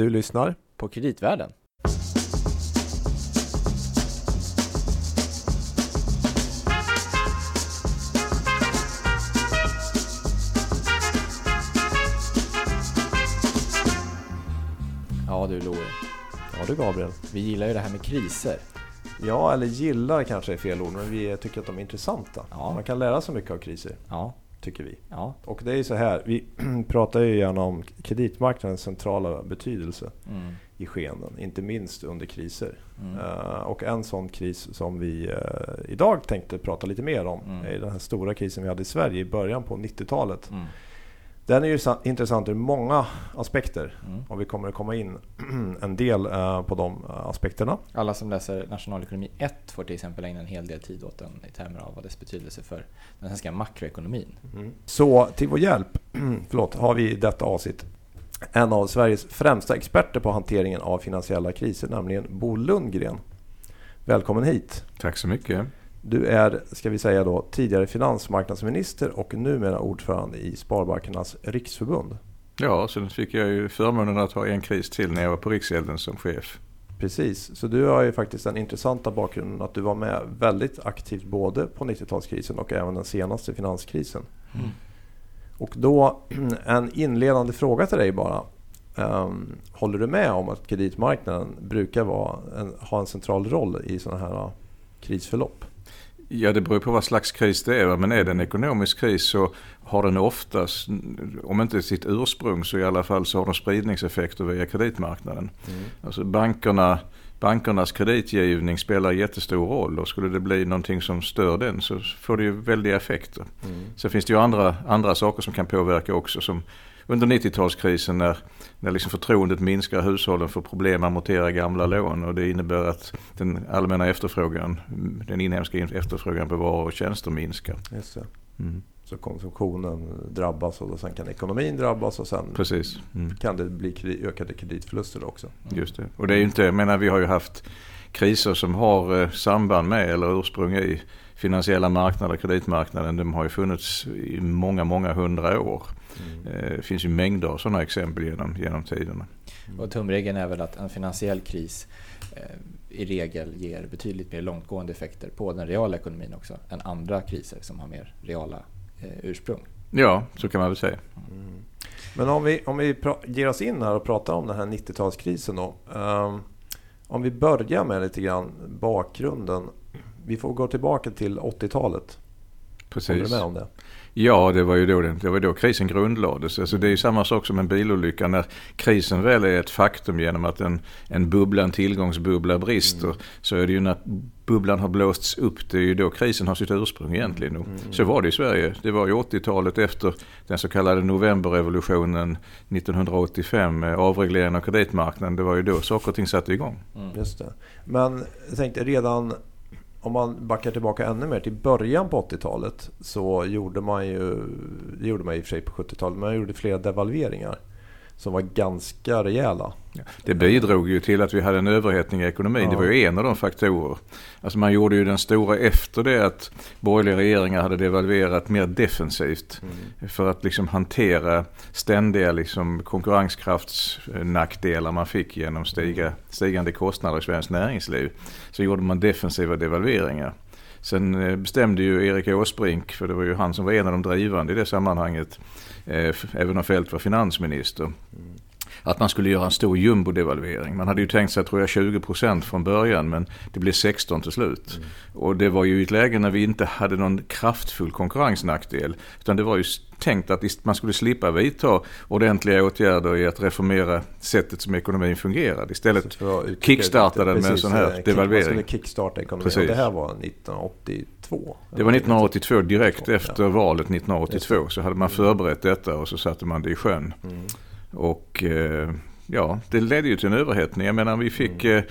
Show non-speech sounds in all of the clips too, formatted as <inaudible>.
Du lyssnar på Kreditvärlden. Ja du Louie, Ja du Gabriel. vi gillar ju det här med kriser. Ja, eller gillar kanske är fel ord, men vi tycker att de är intressanta. Ja. Man kan lära sig mycket av kriser, Ja, tycker vi. ja. Och det är så här, vi <clears throat> pratar ju gärna om kreditmarknadens centrala betydelse Mm. i skeenden, inte minst under kriser. Mm. Eh, och en sån kris som vi eh, idag tänkte prata lite mer om Mm. är den här stora krisen vi hade i Sverige i början på 90-talet. Mm. Den är ju sa- intressant ur många aspekter Mm. och vi kommer att komma in <clears throat> en del eh, på de eh, aspekterna. Alla som läser nationalekonomi 1 får till exempel ägna en hel del tid åt den i termer av vad dess betydelse för den svenska makroekonomin. Så till vår hjälp <clears throat> förlåt, har vi i detta avsnitt en av Sveriges främsta experter på hanteringen av finansiella kriser, nämligen Bo Lundgren. Välkommen hit! Tack så mycket. Du är, ska vi säga då, tidigare finansmarknadsminister och numera ordförande i Sparbankernas Riksförbund. Ja, sen fick jag ju förmånen att ha en kris till när jag var på Riksgälden som chef. Precis, så du har ju faktiskt den intressanta bakgrunden att du var med väldigt aktivt både på 90-talskrisen och även den senaste finanskrisen. Mm. Och då <clears throat> en inledande fråga till dig bara. Ehm, håller du med om att kreditmarknaden brukar vara en, ha en central roll i sådana här uh, krisförlopp? Ja, det beror på vad slags kris det är. Men är det en ekonomisk kris så har den oftast, om inte sitt ursprung så i alla fall så har den spridningseffekter via kreditmarknaden. Alltså bankerna, bankernas kreditgivning spelar jättestor roll och skulle det bli någonting som stör den så får det ju väldiga effekter. Mm. Sen finns det ju andra, andra saker som kan påverka också. Som under 90-talskrisen när, när liksom förtroendet minskar, hushållen får problem att amortera gamla lån och det innebär att den allmänna efterfrågan, den inhemska efterfrågan på varor och tjänster minskar. Just. Mm. Så konsumtionen drabbas och sen kan ekonomin drabbas och sen Precis, mm. kan det bli ökade kreditförluster också. just det. Och det är inte, jag menar vi har ju haft kriser som har eh, samband med eller ursprung i finansiella marknader, kreditmarknaden. De har ju funnits i många, många hundra år. Eh, Det finns ju mängder av sådana exempel genom, genom tiderna. Och tumregeln är väl att en finansiell kris eh, i regel ger betydligt mer långtgående effekter på den reala ekonomin också än andra kriser som har mer reala eh, ursprung. Ja, så kan man väl säga. Mm. Men om vi, om vi ger oss in här och pratar om den här 90-talskrisen då. Ehm, om vi börjar med lite grann bakgrunden. Vi får gå tillbaka till 80-talet. Håller du Precis. med om det? Ja, det var ju då, det var då krisen grundlades. Alltså det är ju samma sak som en bilolycka. När krisen väl är ett faktum genom att en, en bubbla, en tillgångsbubbla brister. Så är det ju när bubblan har blåsts upp. Det är ju då krisen har sitt ursprung egentligen. Och Så var det i Sverige. Det var ju 80-talet efter den så kallade novemberrevolutionen 1985. med Avregleringen av kreditmarknaden. Det var ju då saker och ting satte igång. Just det. Men jag tänkte redan om man backar tillbaka ännu mer till början på 80-talet så gjorde man ju, det gjorde man i och för sig på 70-talet, men man gjorde flera devalveringar som var ganska rejäla. Det bidrog ju till att vi hade en överhettning i ekonomin. Ja. Det var ju en av de faktorer. Alltså man gjorde ju den stora efter det att borgerliga regeringar hade devalverat mer defensivt. För att liksom hantera ständiga liksom konkurrenskraftsnackdelar man fick genom stiga, stigande kostnader i svenskt näringsliv. Så gjorde man defensiva devalveringar. Sen eh, bestämde ju Erik Åsbrink, för det var ju han som var en av de drivande i det sammanhanget, Eh, även om Feldt var finansminister, att man skulle göra en stor jumbo-devalvering. Man hade ju tänkt sig tror jag 20% från början men det blev 16 till slut. Och det var ju i ett läge när vi inte hade någon kraftfull konkurrensnackdel. Utan det var ju tänkt att man skulle slippa vidta ordentliga åtgärder i att reformera sättet som ekonomin fungerade. Istället kickstarta den med en sån här eh, devalvering. Man skulle kickstarta ekonomin. Precis. Och det här var 1982. Det var 1982, direkt efter valet 1982 så hade man förberett detta och så satte man det i sjön. Mm. Och eh, ja, det ledde ju till en överhettning. Jag menar vi fick eh,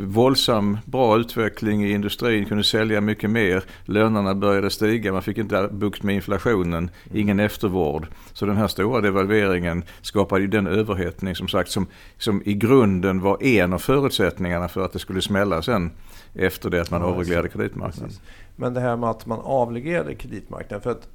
våldsam bra utveckling i industrin, kunde sälja mycket mer. Lönerna började stiga, man fick inte bukt med inflationen, ingen eftervård. Så den här stora devalveringen skapade ju den överhettning som sagt som, som i grunden var en av förutsättningarna för att det skulle smälla sen efter det att man avreglerade kreditmarknaden. Men det här med att man avreglerade kreditmarknaden. För att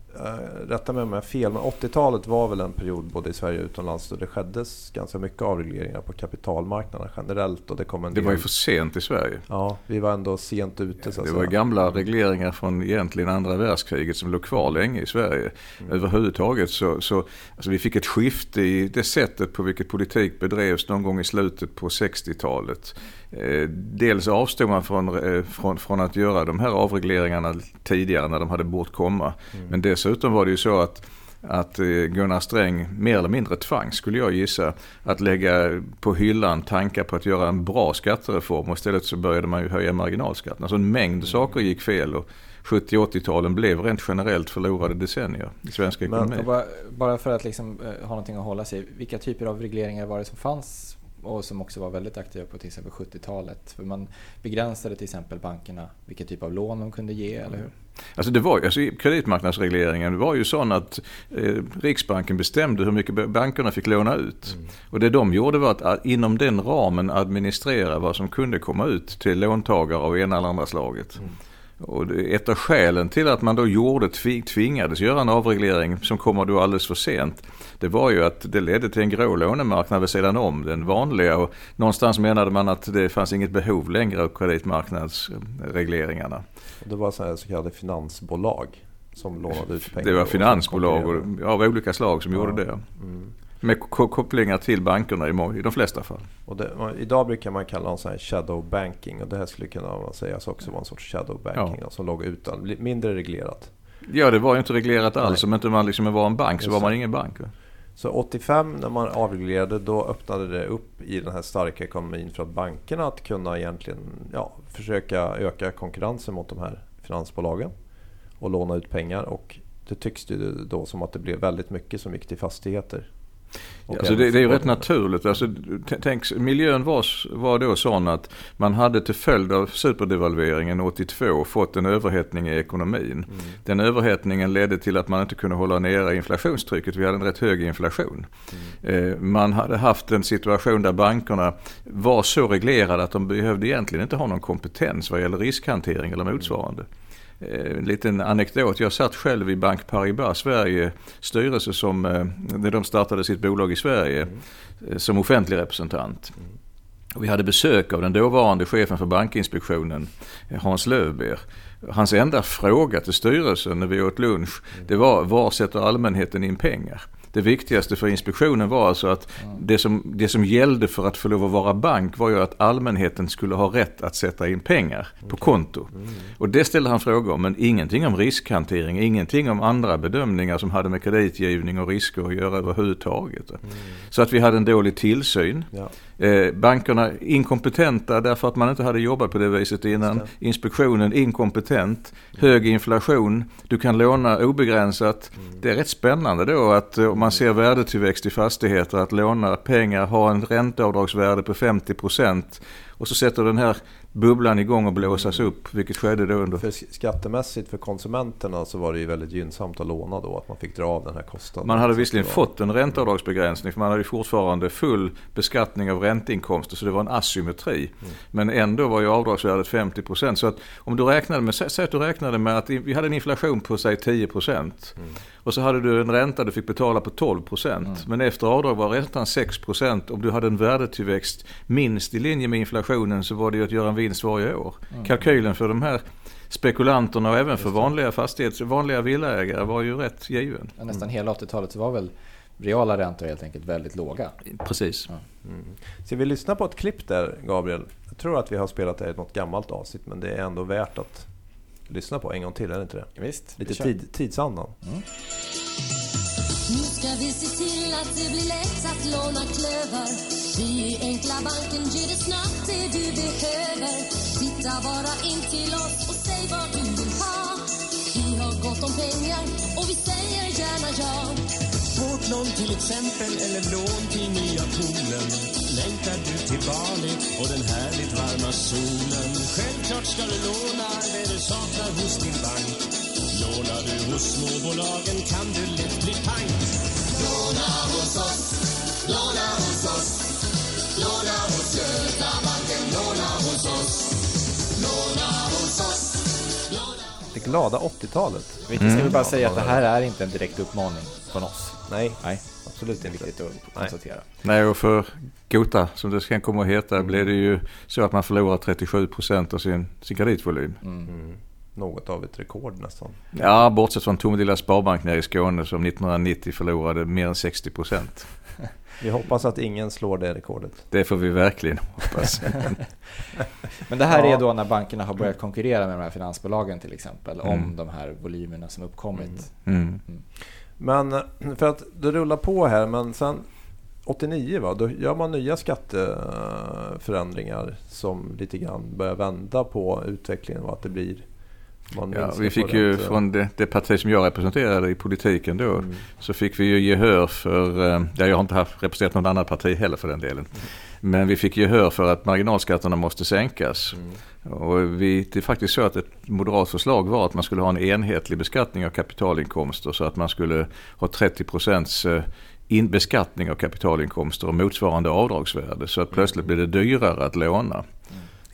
rätta mig om jag har fel, men 80-talet var väl en period både i Sverige och utomlands då det skedde ganska mycket avregleringar på kapitalmarknaden generellt. Och det, kom en det del... var ju för sent i Sverige. Ja, vi var ändå sent ute. Så det var gamla regleringar från egentligen andra världskriget som låg kvar länge i Sverige. Mm. Överhuvudtaget så, så alltså vi fick ett skifte i det sättet på vilket politik bedrevs någon gång i slutet på 60-talet. Eh, dels avstod man från, eh, från, från, att göra de här avregleringarna tidigare när de hade bort komma. Mm. Men dessutom var det ju så att att eh, Gunnar Sträng mer eller mindre tvang, skulle jag gissa, att lägga på hyllan tankar på att göra en bra skattereform och istället så började man ju höja marginalskatten. Alltså en mängd mm. saker gick fel och 70-80-talen blev rent generellt förlorade decennier i svensk ekonomi. Men, bara för att liksom, ha någonting att hålla sig vilka typer av regleringar var det som fanns och som också var väldigt aktiva på till exempel 70-talet. För man begränsade till exempel bankerna vilken typ av lån de kunde ge, eller hur? Alltså det var, alltså kreditmarknadsregleringen var ju sån att eh, Riksbanken bestämde hur mycket bankerna fick låna ut. Mm. Och det de gjorde var att inom den ramen administrera vad som kunde komma ut till låntagare av ena eller andra slaget. Mm. Och ett av skälen till att man då gjorde, tvingades göra en avreglering som kommer då alldeles för sent. Det var ju att det ledde till en grå lånemarknad vid sidan om den vanliga. Och någonstans menade man att det fanns inget behov längre av kreditmarknadsregleringarna. Det var så, så kallade finansbolag som lånade ut pengar? Det var finansbolag av olika slag som ja. gjorde det. Mm. Med kopplingar till bankerna i, de flesta fall. Och det, idag brukar man kalla det så shadow banking och det här skulle kunna sägas också vara en sorts shadow banking ja. som låg utan, mindre reglerat. Ja det var ju inte reglerat alls. Nej. Om inte man liksom var en bank så var man ingen bank. Så 85 när man avreglerade då öppnade det upp i den här starka ekonomin för att bankerna att kunna egentligen ja, försöka öka konkurrensen mot de här finansbolagen och låna ut pengar. Och det tycks ju då som att det blev väldigt mycket som gick till fastigheter. Alltså det, det, är ju rätt naturligt. Alltså, tänk, miljön var, var då sån att man hade till följd av superdevalveringen 82 fått en överhettning i ekonomin. Mm. Den överhettningen ledde till att man inte kunde hålla nere inflationstrycket. Vi hade en rätt hög inflation. Mm. Eh, man hade haft en situation där bankerna var så reglerade att de behövde egentligen inte ha någon kompetens vad gäller riskhantering eller motsvarande. Mm. Eh, en liten anekdot. Jag satt själv i Bank Paribas Sverige styrelse som, eh, när de startade sitt bolag i Sverige mm. Eh, som offentlig representant. Mm. Och vi hade besök av den dåvarande chefen för Bankinspektionen, Hans Löwbeer. Hans enda fråga till styrelsen när vi åt lunch, mm. det var var sätter allmänheten in pengar? Det viktigaste för inspektionen var alltså att det, som, det som gällde för att få lov att vara bank var ju att allmänheten skulle ha rätt att sätta in pengar på konto. Mm. Och det ställde han frågor om, men ingenting om riskhantering, ingenting om andra bedömningar som hade med kreditgivning och risker att göra överhuvudtaget. Mm. Så att vi hade en dålig tillsyn. Ja. Eh, bankerna inkompetenta därför att man inte hade jobbat på det viset innan. Inspektionen inkompetent. Hög inflation. Du kan låna obegränsat. Mm. Det är rätt spännande då att eh, om man ser värdetillväxt i fastigheter att låna pengar, ha en ränteavdragsvärde på 50 procent och så sätter den här bubblan igång och blåsas upp, vilket skedde då under... För skattemässigt för konsumenterna så var det ju väldigt gynnsamt att låna då, att man fick dra av den här kostnaden. Man hade visserligen fått en ränteavdragsbegränsning, för man hade ju fortfarande full beskattning av ränteinkomster, så det var en asymmetri. Mm. Men ändå var ju avdragsvärdet 50 procent. Så att om du räknade med, säg att du räknade med att vi hade en inflation på säg 10 procent. Mm. Och så hade du en ränta du fick betala på 12 procent. Mm. Men efter avdrag var räntan 6 procent. Om du hade en värdetillväxt minst i linje med inflationen så var det ju att göra en vinst varje år. Mm. Kalkylen för de här spekulanterna och även för vanliga fastighets, vanliga villaägare var ju rätt given. Ja, nästan hela 80-talet så var väl reala räntor helt enkelt väldigt låga. Precis. Ja. Mm. Ska vi lyssna på ett klipp där Gabriel? Jag tror att vi har spelat det i något gammalt avsnitt men det är ändå värt att lyssna på en gång till, är det inte det? Visst, Lite tid, tidsandan. Mm. Nu ska vi se till att det blir lätt att låna klöver Vi i Enkla banken ger dig snabbt det du behöver Titta bara in till oss och säg vad du vill ha Vi har gott om pengar och vi säger gärna ja Båtlån till exempel eller lån till nya poolen Längtar du till Bali och den härligt varma solen Självklart ska du låna det du saknar hos din bank Lånar du hos småbolagen kan du lätt bli pank. Låna hos oss, låna hos oss. Låna hos Götabanken, låna hos oss. Låna hos oss. glada 80-talet. Vi ska väl bara säga att det här är inte en direkt uppmaning från oss. Nej, Nej, absolut inte. viktigt att konstatera. Nej, och för Gota, som det sen kommer att heta, blev det ju så att man förlorar 37 procent av sin, sin kreditvolym. Mm. Något av ett rekord nästan. Ja, bortsett från Tomelilla Sparbank nere i Skåne som 1990 förlorade mer än 60 procent. <laughs> Vi hoppas att ingen slår det rekordet. Det får vi verkligen hoppas. <laughs> Men det här Ja. är då när bankerna har börjat konkurrera med de här finansbolagen till exempel om Mm. de här volymerna som uppkommit. Mm. Men för att det rullar på här, men sen 89 va, då gör man nya skatteförändringar som lite grann börjar vända på utvecklingen och att det blir Ja, vi fick ju räntor. från det, det parti som jag representerade i politiken då Mm. så fick vi ju gehör för, eh, ja, jag har inte haft representerat något annat parti heller för den delen. Men vi fick gehör för att marginalskatterna måste sänkas. Mm. Och vi, det är faktiskt så att ett moderat förslag var att man skulle ha en enhetlig beskattning av kapitalinkomster så att man skulle ha 30 procents eh, in beskattning av kapitalinkomster och motsvarande avdragsvärde. Så att plötsligt blir det dyrare att låna.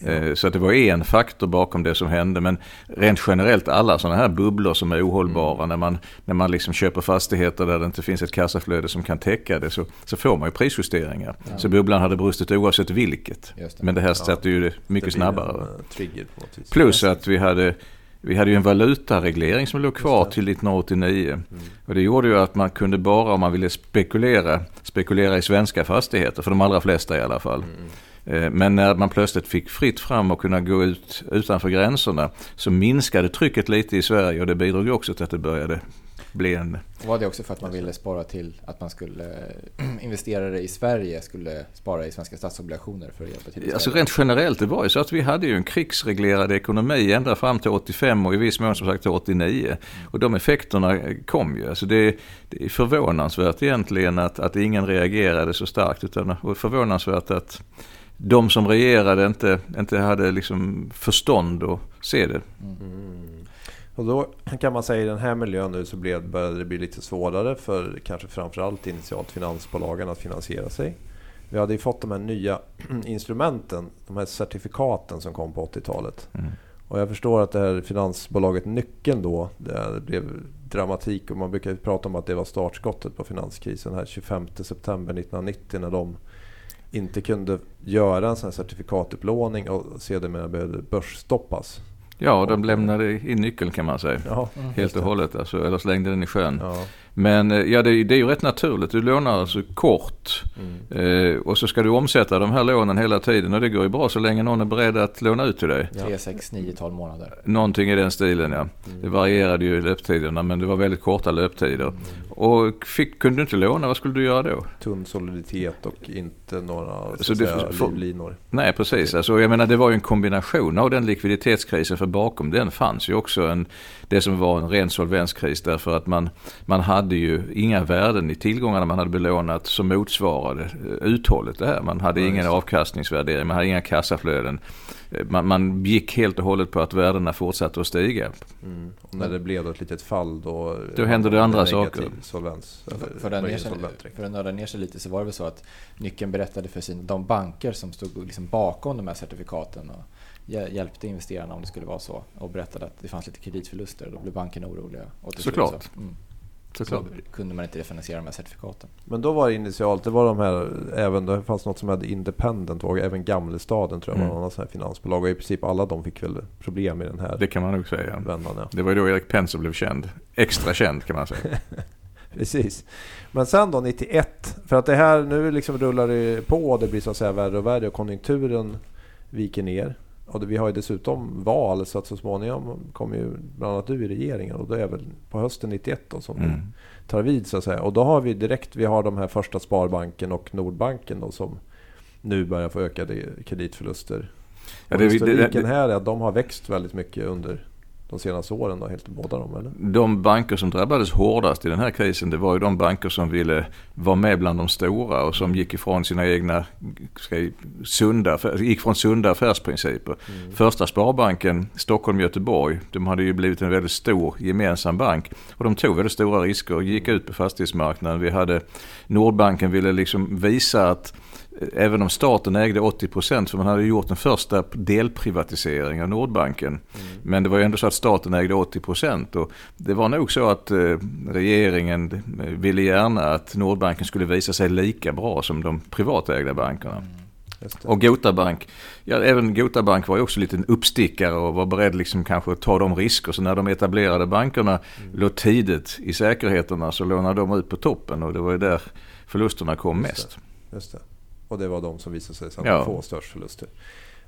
Eh, Så att det var en faktor bakom det som hände. Men rent generellt alla sådana här bubblor som är ohållbara när man, när man liksom köper fastigheter där det inte finns ett kassaflöde som kan täcka det så, så får man ju prisjusteringar. Så bubblan hade brustit oavsett vilket. Det. Men det här Ja. sätter ju det Det mycket snabbare. Eh, trigger på något vis. Plus att vi hade, vi hade ju en valutareglering som låg kvar det. till 1989. Mm. Och det gjorde ju att man kunde bara om man ville spekulera, spekulera i svenska fastigheter, för de allra flesta i alla fall. Mm. Eh, Men när man plötsligt fick fritt fram och kunna gå ut utanför gränserna så minskade trycket lite i Sverige och det bidrog också till att det började bli en... Var det också för att man ville spara till att man skulle <clears throat> investerare i Sverige skulle spara i svenska statsobligationer för att hjälpa till? Alltså rent generellt, det var ju så att vi hade ju en krigsreglerad ekonomi ända fram till 85 och i viss mån som sagt till 89. Och de effekterna kom ju. Alltså det, det är förvånansvärt egentligen att, att ingen reagerade så starkt. Utan och förvånansvärt att de som regerade inte, inte hade liksom förstånd att se det. Mm. Och då kan man säga i den här miljön nu så blev, började det bli lite svårare för kanske framförallt initialt finansbolagen att finansiera sig. Vi hade ju fått de här nya <clears throat> instrumenten, de här certifikaten som kom på 80-talet. Mm. Och jag förstår att det här finansbolaget Nyckeln då, det blev dramatik och man brukar prata om att det var startskottet på finanskrisen här 25 september 1990 när de inte kunde göra en sån här certifikatupplåning och sedermera behövde börsstoppas. Ja, de lämnade in nyckeln kan man säga. Ja, Helt och hållet, alltså, eller slängde den i sjön. ja. Men eh, ja, det, det är ju rätt naturligt. Du lånar alltså kort Mm. eh, och så ska du omsätta de här lånen hela tiden och det går ju bra så länge någon är beredd att låna ut till dig. Ja. 3, 6, 9, 12 månader. Någonting i den stilen ja. Det varierade ju i löptiderna men det var väldigt korta löptider. Och fick, kunde du inte låna, vad skulle du göra då? tunn soliditet och inte några så Så det- säga, för- livlinor. Nej precis, alltså, jag menar det var ju en kombination av den likviditetskrisen för bakom den fanns ju också en, det som var en ren solvenskris därför att man, man hade ju inga värden i tillgångarna man hade belånat som motsvarade eh, uthållet det här. Man hade Ja, ingen avkastningsvärdering, man hade inga kassaflöden. Eh, Man, man gick helt och hållet på att värdena fortsatte att stiga. Mm. Och när det blev då ett litet fall då... Då hände det andra saker. Solvens. För, för, att sig, för nörda ner sig lite så var det väl så att nyckeln berättade för sin, de banker som stod liksom bakom de här certifikaten och hjä- hjälpte investerarna om det skulle vara så och berättade att det fanns lite kreditförluster. Då blev bankerna oroliga. Såklart. Så, mm, Såklart. så kunde man inte refinansiera de här certifikaten. Men då var det initialt, det var de här, även det fanns något som hette Independent och även Gamlestaden tror jag var Mm. någon sån här finansbolag. Och i princip alla de fick väl problem i den här Det kan man nog säga. vändan. Ja. Det var ju då Erik Penser blev känd. Extra känd kan man säga. <laughs> Precis. Men sen då 91, för att det här nu liksom rullar det på och det blir så att säga värre och värre och konjunkturen viker ner. Och vi har ju dessutom val så att så småningom kommer ju bland annat du i regeringen och det är väl på hösten 91 då som Mm. tar vid så att säga. Och då har vi direkt, vi har de här första Sparbanken och Nordbanken då som nu börjar få ökade kreditförluster. Ja, Och det- det- det- här är att de har växt väldigt mycket under de senaste åren då, helt båda de eller? De banker som drabbades hårdast i den här krisen det var ju de banker som ville vara med bland de stora och som gick ifrån sina egna ska sunda, gick från sunda affärsprinciper. Första Sparbanken, Stockholm-Göteborg, de hade ju blivit en väldigt stor gemensam bank och de tog väldigt stora risker och gick ut på fastighetsmarknaden. Vi hade Nordbanken ville liksom visa att Även om staten ägde 80 procent, för man hade gjort den första delprivatiseringen av Nordbanken. Men det var ju ändå så att staten ägde 80 procent. Och det var nog så att eh, regeringen ville gärna att Nordbanken skulle visa sig lika bra som de privatägda bankerna. Det. Och Gota Bank, ja även Gota Bank var ju också lite en uppstickare och var beredd liksom kanske att ta de risker. Så när de etablerade bankerna låg tidigt i säkerheterna så lånade de ut på toppen och det var ju där förlusterna kom Just mest. Just det. Och det var de som visade sig sen Ja. få störst förluster.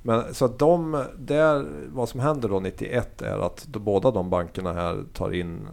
Men så att de, där, vad som händer då 91 är att då båda de bankerna här tar in,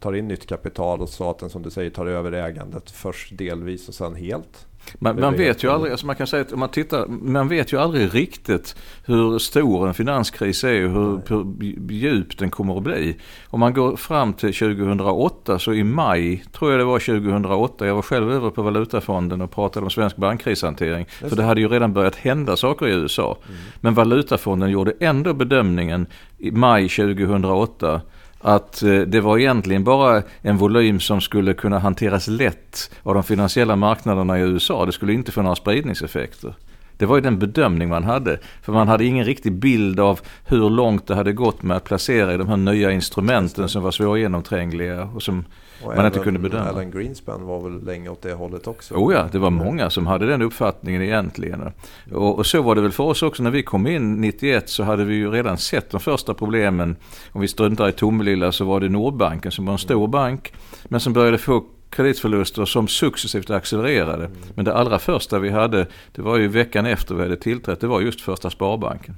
tar in nytt kapital och staten som du säger tar över ägandet först delvis och sen helt. Man, man vet ju aldrig, alltså man kan säga att man tittar, man vet ju aldrig riktigt hur stor en finanskris är och hur, hur djup den kommer att bli. Om man går fram till 2008 så i maj, tror jag det var 2008, jag var själv över på Valutafonden och pratade om svensk bankkrishantering. För det hade ju redan börjat hända saker i USA. Men Valutafonden gjorde ändå bedömningen i maj 2008 att eh, det var egentligen bara en volym som skulle kunna hanteras lätt av de finansiella marknaderna i USA. Det skulle inte få några spridningseffekter. Det var ju den bedömning man hade. För man hade ingen riktig bild av hur långt det hade gått med att placera i de här nya instrumenten som var svårgenomträngliga och som Och man inte kunde bedöma. Alan Greenspan var väl länge åt det hållet också. Oh ja, det var många som hade den uppfattningen egentligen. Och, och så var det väl för oss också när vi kom in 91 så hade vi ju redan sett de första problemen. Om vi struntar i Tomelilla så var det Nordbanken som var en stor bank men som började få kreditförluster som successivt accelererade. Men det allra första vi hade, det var ju veckan efter vi hade tillträtt, det var just första Sparbanken.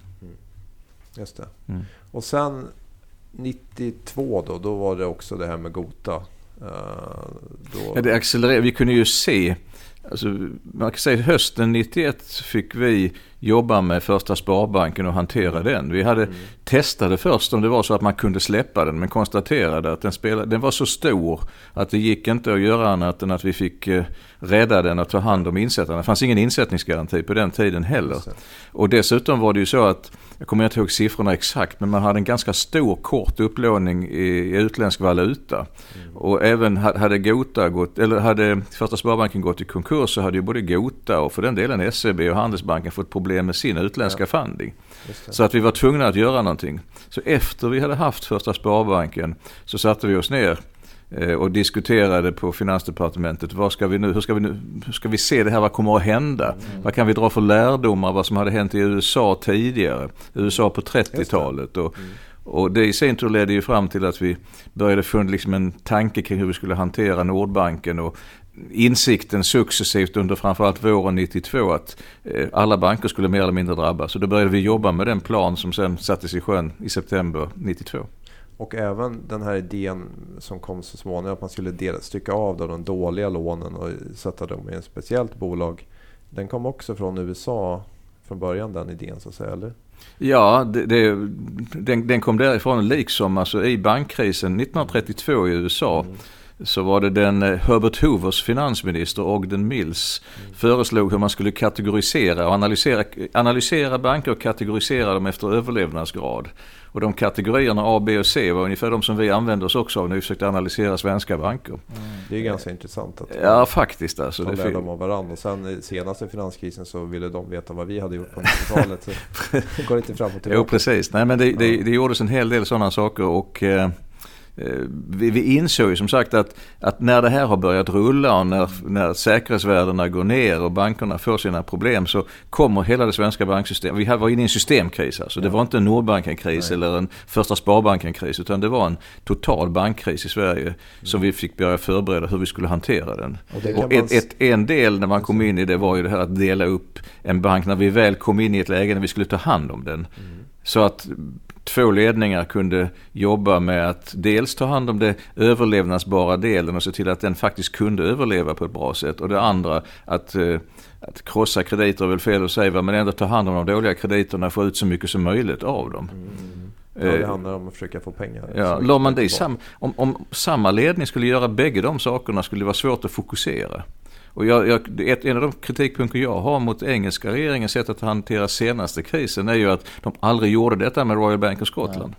Just det. Mm. Och sen 92 då, då var det också det här med Gota. Eh, då, Ja, det accelererade. Vi kunde ju se, alltså, man kan säga hösten 91 fick vi jobba med första Sparbanken och hantera den. Vi hade testade först om det var så att man kunde släppa den men konstaterade att den, spelade, den var så stor att det gick inte att göra annat än att vi fick eh, rädda den och ta hand om insättarna. Det fanns ingen insättningsgaranti på den tiden heller. Och dessutom var det ju så att, jag kommer inte ihåg siffrorna exakt, men man hade en ganska stor kort upplåning i, i utländsk valuta. Och även ha- hade Gota gått, eller hade Första Sparbanken gått i konkurs så hade ju både Gota och för den delen SEB och Handelsbanken fått problem med sin utländska funding. Just det. Så att vi var tvungna att göra någonting. Så efter vi hade haft Första Sparbanken så satte vi oss ner och diskuterade på Finansdepartementet. Vad ska vi nu, hur, ska vi nu, hur ska vi se det här? Vad kommer att hända? Vad kan vi dra för lärdomar? Vad som hade hänt i USA tidigare? USA på 30-talet. Och, och det i sin tur ledde ju fram till att vi började få liksom en tanke kring hur vi skulle hantera Nordbanken. Och insikten successivt under framförallt våren 92 att eh, alla banker skulle mer eller mindre drabbas. Så då började vi jobba med den plan som sen sattes i sjön i september 92. Och även den här idén som kom så småningom att man skulle dela, stycka av då de dåliga lånen och sätta dem i ett speciellt bolag. Den kom också från USA från början den idén så att säga, eller? Ja, det, det, den, den kom därifrån liksom alltså i bankkrisen 1932 i USA. Så var det den eh, Herbert Hoovers finansminister Ogden Mills föreslog hur man skulle kategorisera och analysera, analysera banker och kategorisera dem efter överlevnadsgrad. Och de kategorierna A, B och C var ungefär de som vi använde oss också av när vi försökte analysera svenska banker. Det är ganska intressant att Ja, faktiskt alltså. ta Det fin- lärdom av varandra. Och sen i senaste finanskrisen så ville de veta vad vi hade gjort på <laughs> 90-talet. Så det går lite fram och Jo, tillbaka. precis. Nej, men det, det, det gjordes en hel del sådana saker och eh, vi, vi insåg ju som sagt att, att när det här har börjat rulla och när, när säkerhetsvärdena går ner och bankerna får sina problem så kommer hela det svenska banksystemet, vi var inne i en systemkris alltså. Det var inte en Nordbankenkris eller en Första Sparbankenkris utan det var en total bankkris i Sverige som vi fick börja förbereda hur vi skulle hantera den. Och Och ett, ett, en del när man kom in i det var ju det här att dela upp en bank. När vi väl kom in i ett läge när vi skulle ta hand om den. Så att två ledningar kunde jobba med att dels ta hand om det överlevnadsbara delen och se till att den faktiskt kunde överleva på ett bra sätt. Och det andra att, eh, att krossa krediter är väl fel att säga men ändå ta hand om de dåliga krediterna och få ut så mycket som möjligt av dem. Ja, det Eh, handlar om att försöka få pengar. Ja, la man det sam, om, om samma ledning skulle göra bägge de sakerna skulle det vara svårt att fokusera. Och jag, jag, ett, en av de kritikpunkter jag har mot engelska regeringens sätt att hantera senaste krisen är ju att de aldrig gjorde detta med Royal Bank of Scotland.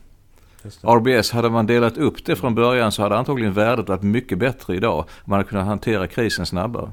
Det. RBS, hade man delat upp det från början så hade antagligen värdet varit mycket bättre idag. Man hade kunnat hantera krisen snabbare.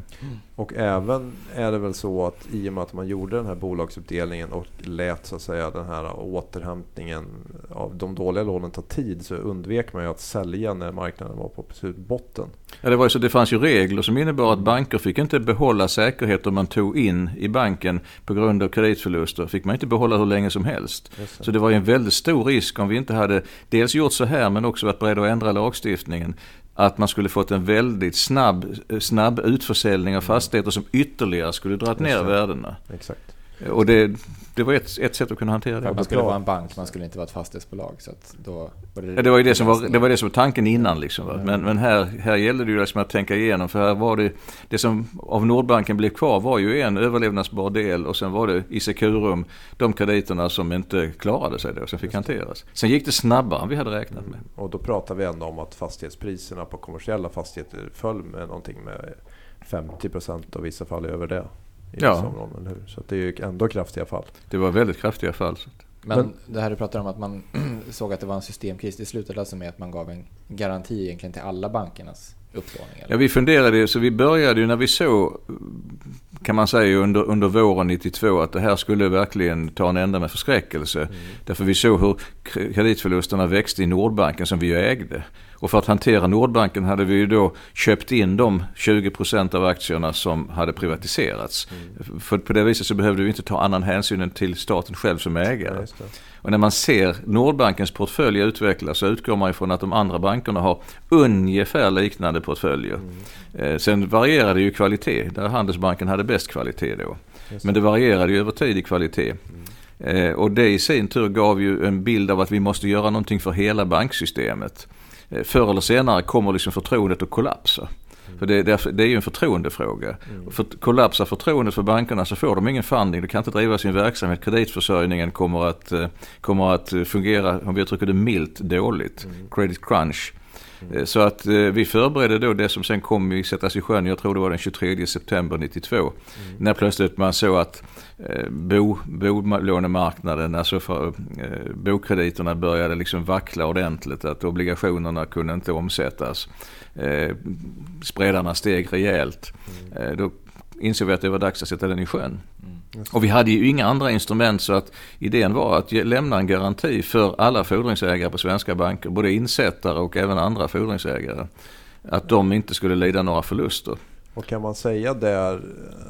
Och även är det väl så att i och med att man gjorde den här bolagsuppdelningen och lät så att säga den här återhämtningen av de dåliga lånen ta tid så undvek man ju att sälja när marknaden var på botten. Ja, det, var ju så, det fanns ju regler som innebar att banker fick inte behålla säkerheter man tog in i banken på grund av kreditförluster. fick man inte behålla hur länge som helst. Så det var ju en väldigt stor risk om vi inte hade dels gjort så här men också varit beredda att ändra lagstiftningen att man skulle fått en väldigt snabb, snabb utförsäljning av fastigheter som ytterligare skulle dragit ner värdena. Exakt. Och det, det var ett, ett sätt att kunna hantera det. Man skulle vara en bank, man skulle inte vara ett fastighetsbolag. Så då var det, ja, det, var ju det, som var, det var det som var tanken innan. Liksom, va? Men, men här, här gällde det ju liksom att tänka igenom. För här var det, det som av Nordbanken blev kvar var ju en överlevnadsbar del och sen var det i Securum de krediterna som inte klarade sig då, som fick hanteras. Sen gick det snabbare än vi hade räknat med. Mm. Och då pratar vi ändå om att fastighetspriserna på kommersiella fastigheter föll med någonting med 50 procent och i vissa fall över det i ja. områden. Hur? Så det är ju ändå kraftiga fall. Det var väldigt kraftiga fall. Men, Men det här du pratar om att man <clears throat> såg att det var en systemkris. Det slutade alltså med att man gav en garanti egentligen till alla bankernas upplåning? Eller? Ja, vi funderade så vi började ju när vi såg, kan man säga under, under våren 92 att det här skulle verkligen ta en ända med förskräckelse. Mm. Därför vi såg hur kreditförlusterna växte i Nordbanken som vi ju ägde. Och för att hantera Nordbanken hade vi ju då köpt in de 20% av aktierna som hade privatiserats. Mm. För på det viset så behövde vi inte ta annan hänsyn än till staten själv som ägare. Ja, och när man ser Nordbankens portfölj utvecklas så utgår man ifrån att de andra bankerna har ungefär liknande portföljer. Mm. Eh, sen varierade ju kvalitet, där Handelsbanken hade bäst kvalitet då. Men det varierade ju över tid i kvalitet. Mm. Eh, och det i sin tur gav ju en bild av att vi måste göra någonting för hela banksystemet. Eh, förr eller senare kommer liksom förtroendet att kollapsa. Mm. För det, det, det, är ju en förtroendefråga. Mm. För kollapsar förtroendet för bankerna så får de ingen funding. De kan inte driva sin verksamhet. Kreditförsörjningen kommer att, eh, kommer att fungera, om vi uttrycker det milt, dåligt. Mm. Credit crunch. Mm. Eh, så att vi förberedde då det som sen kom att sättas i sjön, jag tror det var den 23 september 92. Mm. När plötsligt man såg att bo, bolånemarknaden, alltså för, eh, bokrediterna började liksom vackla ordentligt. Att obligationerna kunde inte omsättas. Eh, spredarna steg rejält. Mm. Eh, då insåg vi att det var dags att sätta den i sjön. Mm. Och vi hade ju inga andra instrument så att idén var att lämna en garanti för alla fordringsägare på svenska banker, både insättare och även andra fordringsägare. Att de inte skulle lida några förluster. Och kan man säga där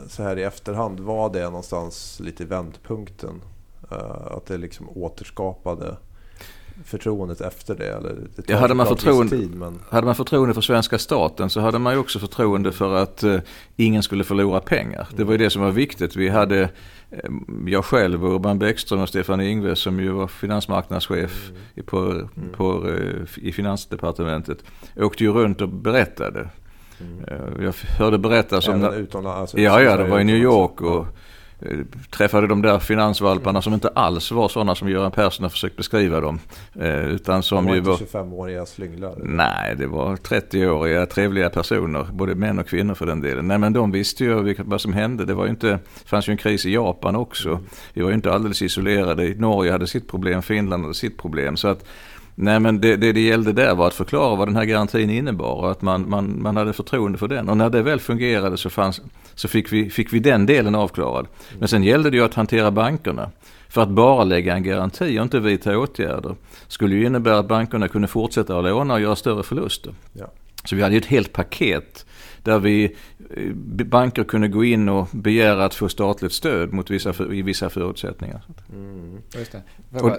så här i efterhand, var det någonstans lite vändpunkten? Uh, att det liksom återskapade förtroendet efter det? Eller det ja, hade, man förtroende, tid, men... hade man förtroende för svenska staten så hade man ju också förtroende för att uh, ingen skulle förlora pengar. Det var ju det som var viktigt. Vi hade jag själv Urban Bäckström och Stefan Ingves som ju var finansmarknadschef mm. på, mm. på, i finansdepartementet åkte ju runt och berättade Mm. Jag hörde berättas om... Även utomlands? Alltså, ja, ja, det var i New York och eh, träffade de där finansvalparna som inte alls var sådana som Göran Persson har försökt beskriva dem. Eh, utan som de var ju inte 25-åriga slynglar? Nej, det var 30-åriga trevliga personer. Både män och kvinnor för den delen. Nej, men de visste ju vad som hände. Det, var ju inte, det fanns ju en kris i Japan också. Mm. Vi var ju inte alldeles isolerade. Norge hade sitt problem, Finland hade sitt problem. Så att Nej men det, det det gällde där var att förklara vad den här garantin innebar och att man, man, man hade förtroende för den. Och när det väl fungerade så, fanns, så fick, vi, fick vi den delen avklarad. Men sen gällde det ju att hantera bankerna. För att bara lägga en garanti och inte vidta åtgärder skulle ju innebära att bankerna kunde fortsätta att låna och göra större förluster. Ja. Så vi hade ju ett helt paket där vi banker kunde gå in och begära att få statligt stöd mot vissa, i vissa förutsättningar. Mm. Just det. Bara,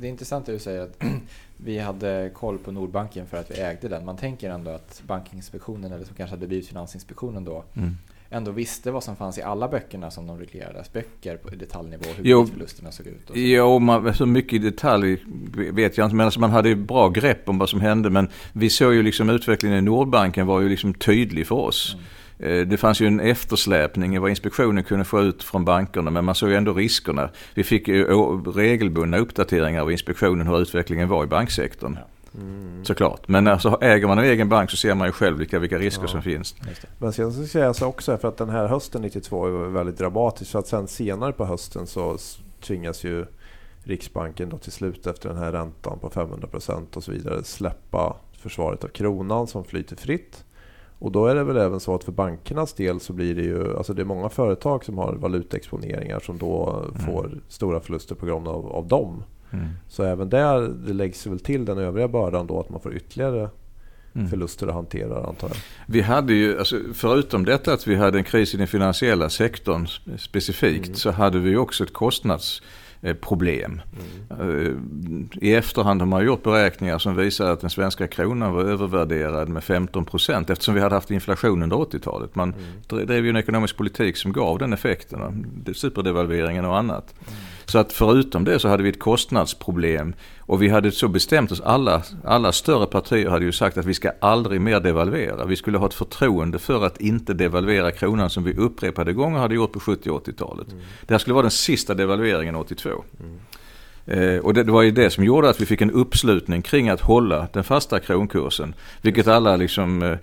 det är intressant att du säger att <clears throat> vi hade koll på Nordbanken för att vi ägde den. Man tänker ändå att Bankinspektionen, eller som kanske hade blivit Finansinspektionen då, mm ändå visste vad som fanns i alla böckerna som de reglerades. Böcker på detaljnivå, hur jo, förlusterna såg ut. Och så. Jo, man, så mycket i detalj vet jag inte. Men alltså man hade bra grepp om vad som hände. Men vi såg ju liksom utvecklingen i Nordbanken var ju liksom tydlig för oss. Mm. Eh, det fanns ju en eftersläpning i vad inspektionen kunde få ut från bankerna men man såg ju ändå riskerna. Vi fick ju regelbundna uppdateringar av inspektionen hur utvecklingen var i banksektorn. Ja. Mm. Såklart. Men alltså, äger man en egen bank så ser man ju själv vilka, vilka risker ja. som finns. Men sen så säger jag så också för att den här hösten 92 var väldigt dramatisk. Så att sen senare på hösten så tvingas ju Riksbanken då till slut efter den här räntan på 500% och så vidare släppa försvaret av kronan som flyter fritt. Och då är det väl även så att för bankernas del så blir det ju, alltså det är många företag som har valutaexponeringar som då Mm. får stora förluster på grund av, av dem. Mm. Så även där det läggs väl till den övriga bördan då att man får ytterligare Mm. förluster att hantera antar jag. Vi hade ju, alltså, förutom detta att vi hade en kris i den finansiella sektorn specifikt, Mm. så hade vi också ett Eh, I efterhand har man gjort beräkningar som visar att den svenska kronan var övervärderad med 15 procent eftersom vi hade haft inflation under 80-talet. Man dre- drev ju en ekonomisk politik som gav den effekten, superdevalveringen och annat. Så att förutom det så hade vi ett kostnadsproblem och vi hade så bestämt oss, alla, alla större partier hade ju sagt att vi ska aldrig mer devalvera. Vi skulle ha ett förtroende för att inte devalvera kronan som vi upprepade gånger hade gjort på 70 och 80-talet. Det här skulle vara den sista devalveringen 82. Eh, och det, det var ju det som gjorde att vi fick en uppslutning kring att hålla den fasta kronkursen. Vilket alla liksom eh,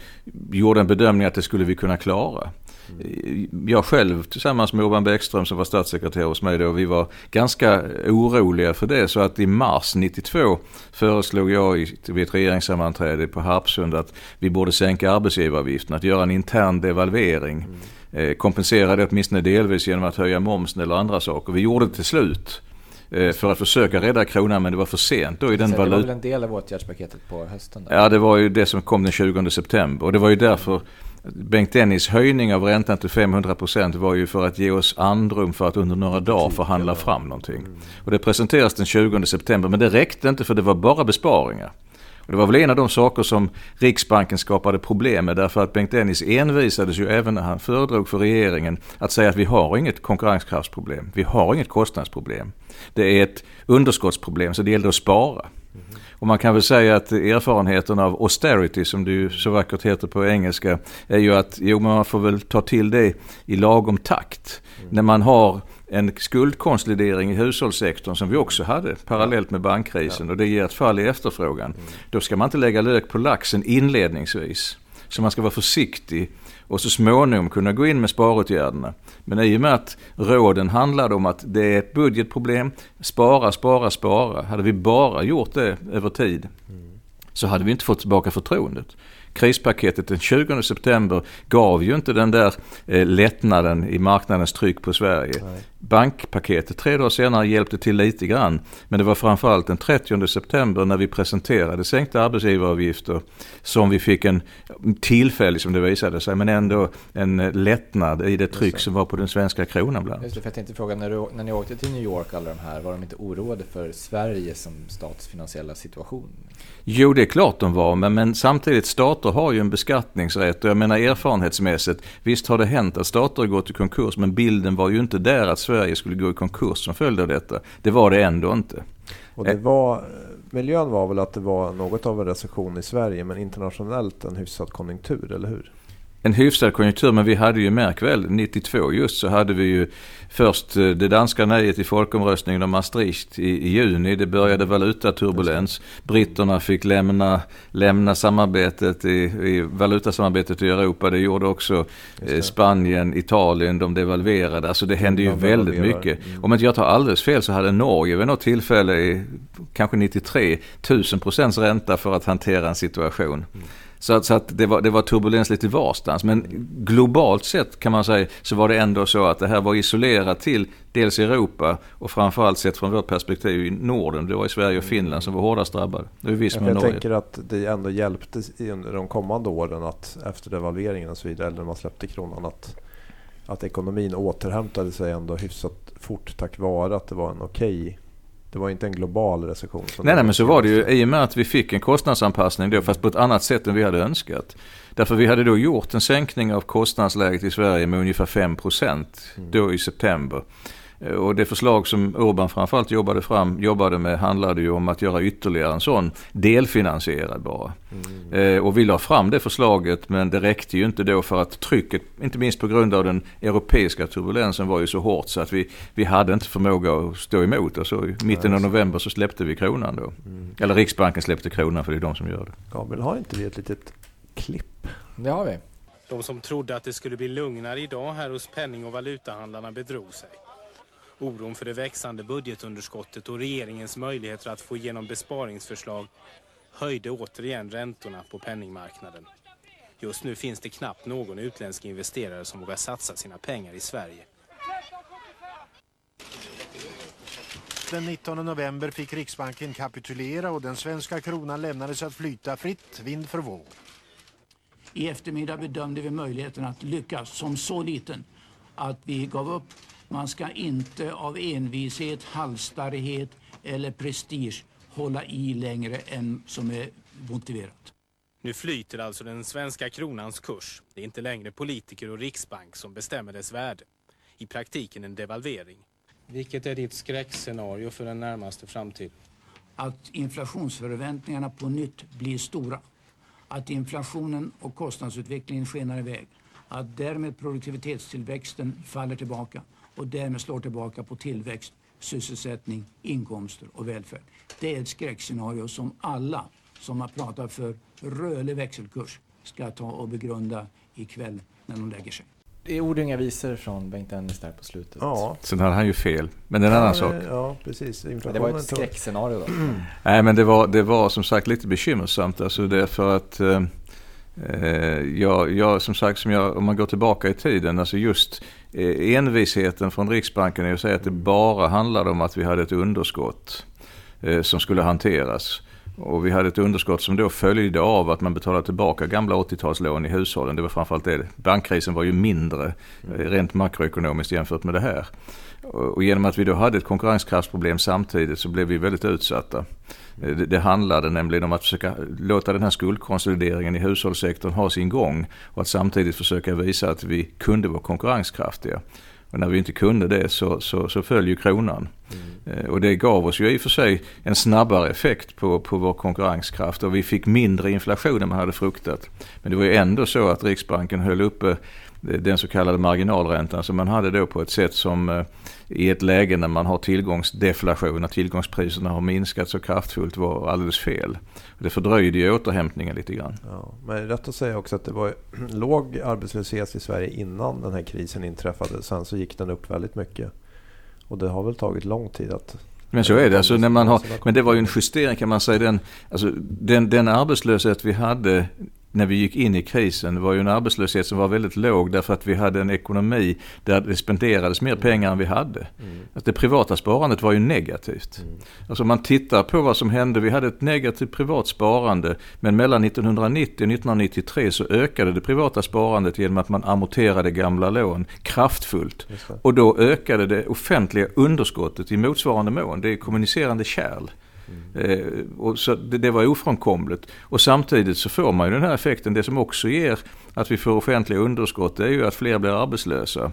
gjorde en bedömning att det skulle vi kunna klara. Eh, Jag själv tillsammans med Urban Bäckström som var statssekreterare hos mig då, vi var ganska oroliga för det. Så att i mars 92 föreslog jag i- vid ett regeringssammanträde på Harpsund att vi borde sänka arbetsgivaravgiften, att göra en intern devalvering. Eh, kompensera det åtminstone delvis genom att höja momsen eller andra saker. Vi gjorde det till slut. eh, För att försöka rädda kronan men det var för sent då i den det var väl en del av åtgärdspaketet på hösten? Där. Ja, det var ju det som kom den 20 september. Och det var ju därför Bengt Dennis höjning av räntan till 500% var ju för att ge oss andrum för att under några dagar förhandla fram någonting. Och det presenterades den 20 september, men det räckte inte för det var bara besparingar. Och det var väl en av de saker som Riksbanken skapade problem med därför att Bengt Dennis envisades ju även när han föredrog för regeringen att säga att vi har inget konkurrenskraftsproblem, vi har inget kostnadsproblem. Det är ett underskottsproblem så det gäller att spara. Och man kan väl säga att erfarenheten av austerity som det ju så vackert heter på engelska är ju att jo, man får väl ta till det i lagom takt. När man har en skuldkonsolidering i hushållssektorn som vi också hade parallellt med bankkrisen och det ger ett fall i efterfrågan. Då ska man inte lägga lök på laxen inledningsvis. Så man ska vara försiktig och så småningom kunna gå in med sparåtgärderna. Men i och med att råden handlade om att det är ett budgetproblem, spara, spara, spara. Hade vi bara gjort det över tid så hade vi inte fått tillbaka förtroendet. Krispaketet den 20 september gav ju inte den där eh, lättnaden i marknadens tryck på Sverige. Bankpaketet tre dagar senare hjälpte till lite grann. Men det var framförallt den 30 september när vi presenterade sänkta arbetsgivaravgifter som vi fick en tillfällig som det visade sig men ändå en lättnad i det tryck som var på den svenska kronan bland. Just det, för jag tänkte fråga, när, du, när ni åkte till New York alla de här, var de inte oroade för Sverige som statsfinansiella situation? Jo, det är klart de var, men, men samtidigt stater har ju en beskattningsrätt och jag menar erfarenhetsmässigt, visst har det hänt att stater har gått i konkurs, men bilden var ju inte där att Sverige skulle gå i konkurs som följd av detta. Det var det ändå inte. Och det var, miljön var väl att det var något av en recession i Sverige men internationellt en hyfsad konjunktur, eller hur? En hyfsad konjunktur, men vi hade ju märk väl 92 just så hade vi ju först eh, det danska nejet i folkomröstningen om Maastricht i, i juni. Det började valutaturbulens. Britterna fick lämna, lämna samarbetet i, i valutasamarbetet i Europa. Det gjorde också eh, Spanien, Italien, de devalverade. Alltså det hände ju De väldigt mycket. Mm. Om inte jag tar alldeles fel så hade Norge vid något tillfälle i kanske 93 1000 procents ränta för att hantera en situation. Så att, så att det, var, det var turbulens lite varstans. Men globalt sett kan man säga så var det ändå så att det här var isolerat till dels Europa och framförallt sett från vårt perspektiv i Norden. Det var i Sverige och Finland som var hårdast drabbade. Det viss jag Norge. tänker att det ändå hjälpte under de kommande åren att efter devalveringen och så vidare, eller när man släppte kronan, att, att ekonomin återhämtade sig ändå hyfsat fort tack vare att det var en okej det var inte en global recession. Nej, nej, men så var det ju i och med att vi fick en kostnadsanpassning då, fast på ett annat sätt än vi hade önskat. Därför vi hade då gjort en sänkning av kostnadsläget i Sverige med ungefär 5 då i september. Eh, Och det förslag som Urban framförallt jobbade, fram, jobbade med handlade ju om att göra ytterligare en sån delfinansierad bara. Eh, och vi la fram det förslaget men det räckte ju inte då för att trycket, inte minst på grund av den europeiska turbulensen var ju så hårt så att vi, vi hade inte förmåga att stå emot. Och så i mitten av november så släppte vi kronan då. Eller Riksbanken släppte kronan för det är de som gör det. Gabriel, har inte vi ett litet klipp? Det har vi. De som trodde att det skulle bli lugnare idag här hos penning och valutahandlarna bedrog sig. Oron för det växande budgetunderskottet och regeringens möjligheter att få igenom besparingsförslag höjde återigen räntorna på penningmarknaden. Just nu finns det knappt någon utländsk investerare som vågar satsa sina pengar i Sverige. Den 19 november fick Riksbanken kapitulera och den svenska kronan lämnades att flyta fritt vind för våg. I eftermiddag bedömde vi möjligheten att lyckas som så liten att vi gav upp. Man ska inte av envishet, halsstarrighet eller prestige hålla i längre än som är motiverat. Nu flyter alltså den svenska kronans kurs. Det är inte längre politiker och riksbank som bestämmer dess värde. I praktiken en devalvering. Vilket är ditt skräckscenario för den närmaste framtiden? Att inflationsförväntningarna på nytt blir stora. Att inflationen och kostnadsutvecklingen skenar iväg. Att därmed produktivitetstillväxten faller tillbaka och därmed slår tillbaka på tillväxt, sysselsättning, inkomster och välfärd. Det är ett skräckscenario som alla som har pratat för rörlig växelkurs ska ta och begrunda ikväll när de lägger sig. Det är ord och inga visor från Bengt Dennis där på slutet. Ja. Sen hade han ju fel. Men det är en annan sak. Ja, precis. Det var ett skräckscenario då. Nej men det var, det var som sagt lite bekymmersamt. Alltså därför att eh, Eh, jag, jag, som sagt, som jag, om man går tillbaka i tiden, alltså just eh, envisheten från Riksbanken är att säga att det bara handlade om att vi hade ett underskott eh, som skulle hanteras. Och vi hade ett underskott som då följde av att man betalade tillbaka gamla 80-talslån i hushållen. Det var framförallt det. Bankkrisen var ju mindre eh, rent makroekonomiskt jämfört med det här. Och genom att vi då hade ett konkurrenskraftsproblem samtidigt så blev vi väldigt utsatta. Eh, Det, det handlade nämligen om att försöka låta den här skuldkonsolideringen i hushållssektorn ha sin gång och att samtidigt försöka visa att vi kunde vara konkurrenskraftiga. Och när vi inte kunde det så, så, så föll ju kronan. Eh, Och det gav oss ju i och för sig en snabbare effekt på, på vår konkurrenskraft och vi fick mindre inflation än man hade fruktat. Men det var ju ändå så att Riksbanken höll uppe den så kallade marginalräntan som man hade då på ett sätt som eh, i ett läge när man har tillgångsdeflation, när tillgångspriserna har minskat så kraftfullt var alldeles fel. Det fördröjde ju återhämtningen lite grann. Ja, men det är rätt att säga också att det var <clears throat> låg arbetslöshet i Sverige innan den här krisen inträffade. Sen så gick den upp väldigt mycket. Och det har väl tagit lång tid att... Men så är det. Alltså när man har, men det var ju en justering kan man säga. Den, alltså den, den arbetslöshet vi hade när vi gick in i krisen var ju en arbetslöshet som var väldigt låg därför att vi hade en ekonomi där det spenderades mer pengar än vi hade. Att det privata sparandet var ju negativt. Alltså om man tittar på vad som hände, vi hade ett negativt privat sparande men mellan 1990 och 1993 så ökade det privata sparandet genom att man amorterade gamla lån kraftfullt. Och då ökade det offentliga underskottet i motsvarande mån. Det är kommunicerande kärl. Eh, och så det, det var ofrånkomligt. Och samtidigt så får man ju den här effekten. Det som också ger att vi får offentliga underskott det är ju att fler blir arbetslösa.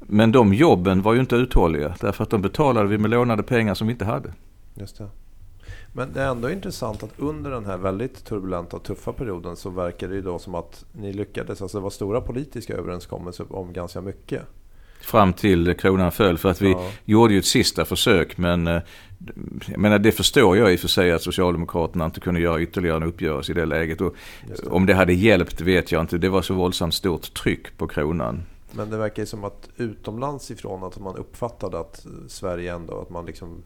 Men de jobben var ju inte uthålliga därför att de betalade vi med lånade pengar som vi inte hade. Just det. Men det är ändå intressant att under den här väldigt turbulenta och tuffa perioden så verkar det ju då som att ni lyckades. Alltså det var stora politiska överenskommelser om ganska mycket. Fram till kronan föll för att vi Ja. gjorde ju ett sista försök men eh, jag menar, det förstår jag i och för sig att Socialdemokraterna inte kunde göra ytterligare en uppgörelse i det läget. Och det. om det hade hjälpt vet jag inte. Det var så våldsamt stort tryck på kronan. Men det verkar ju som att utomlands ifrån att man uppfattade att Sverige ändå, att man liksom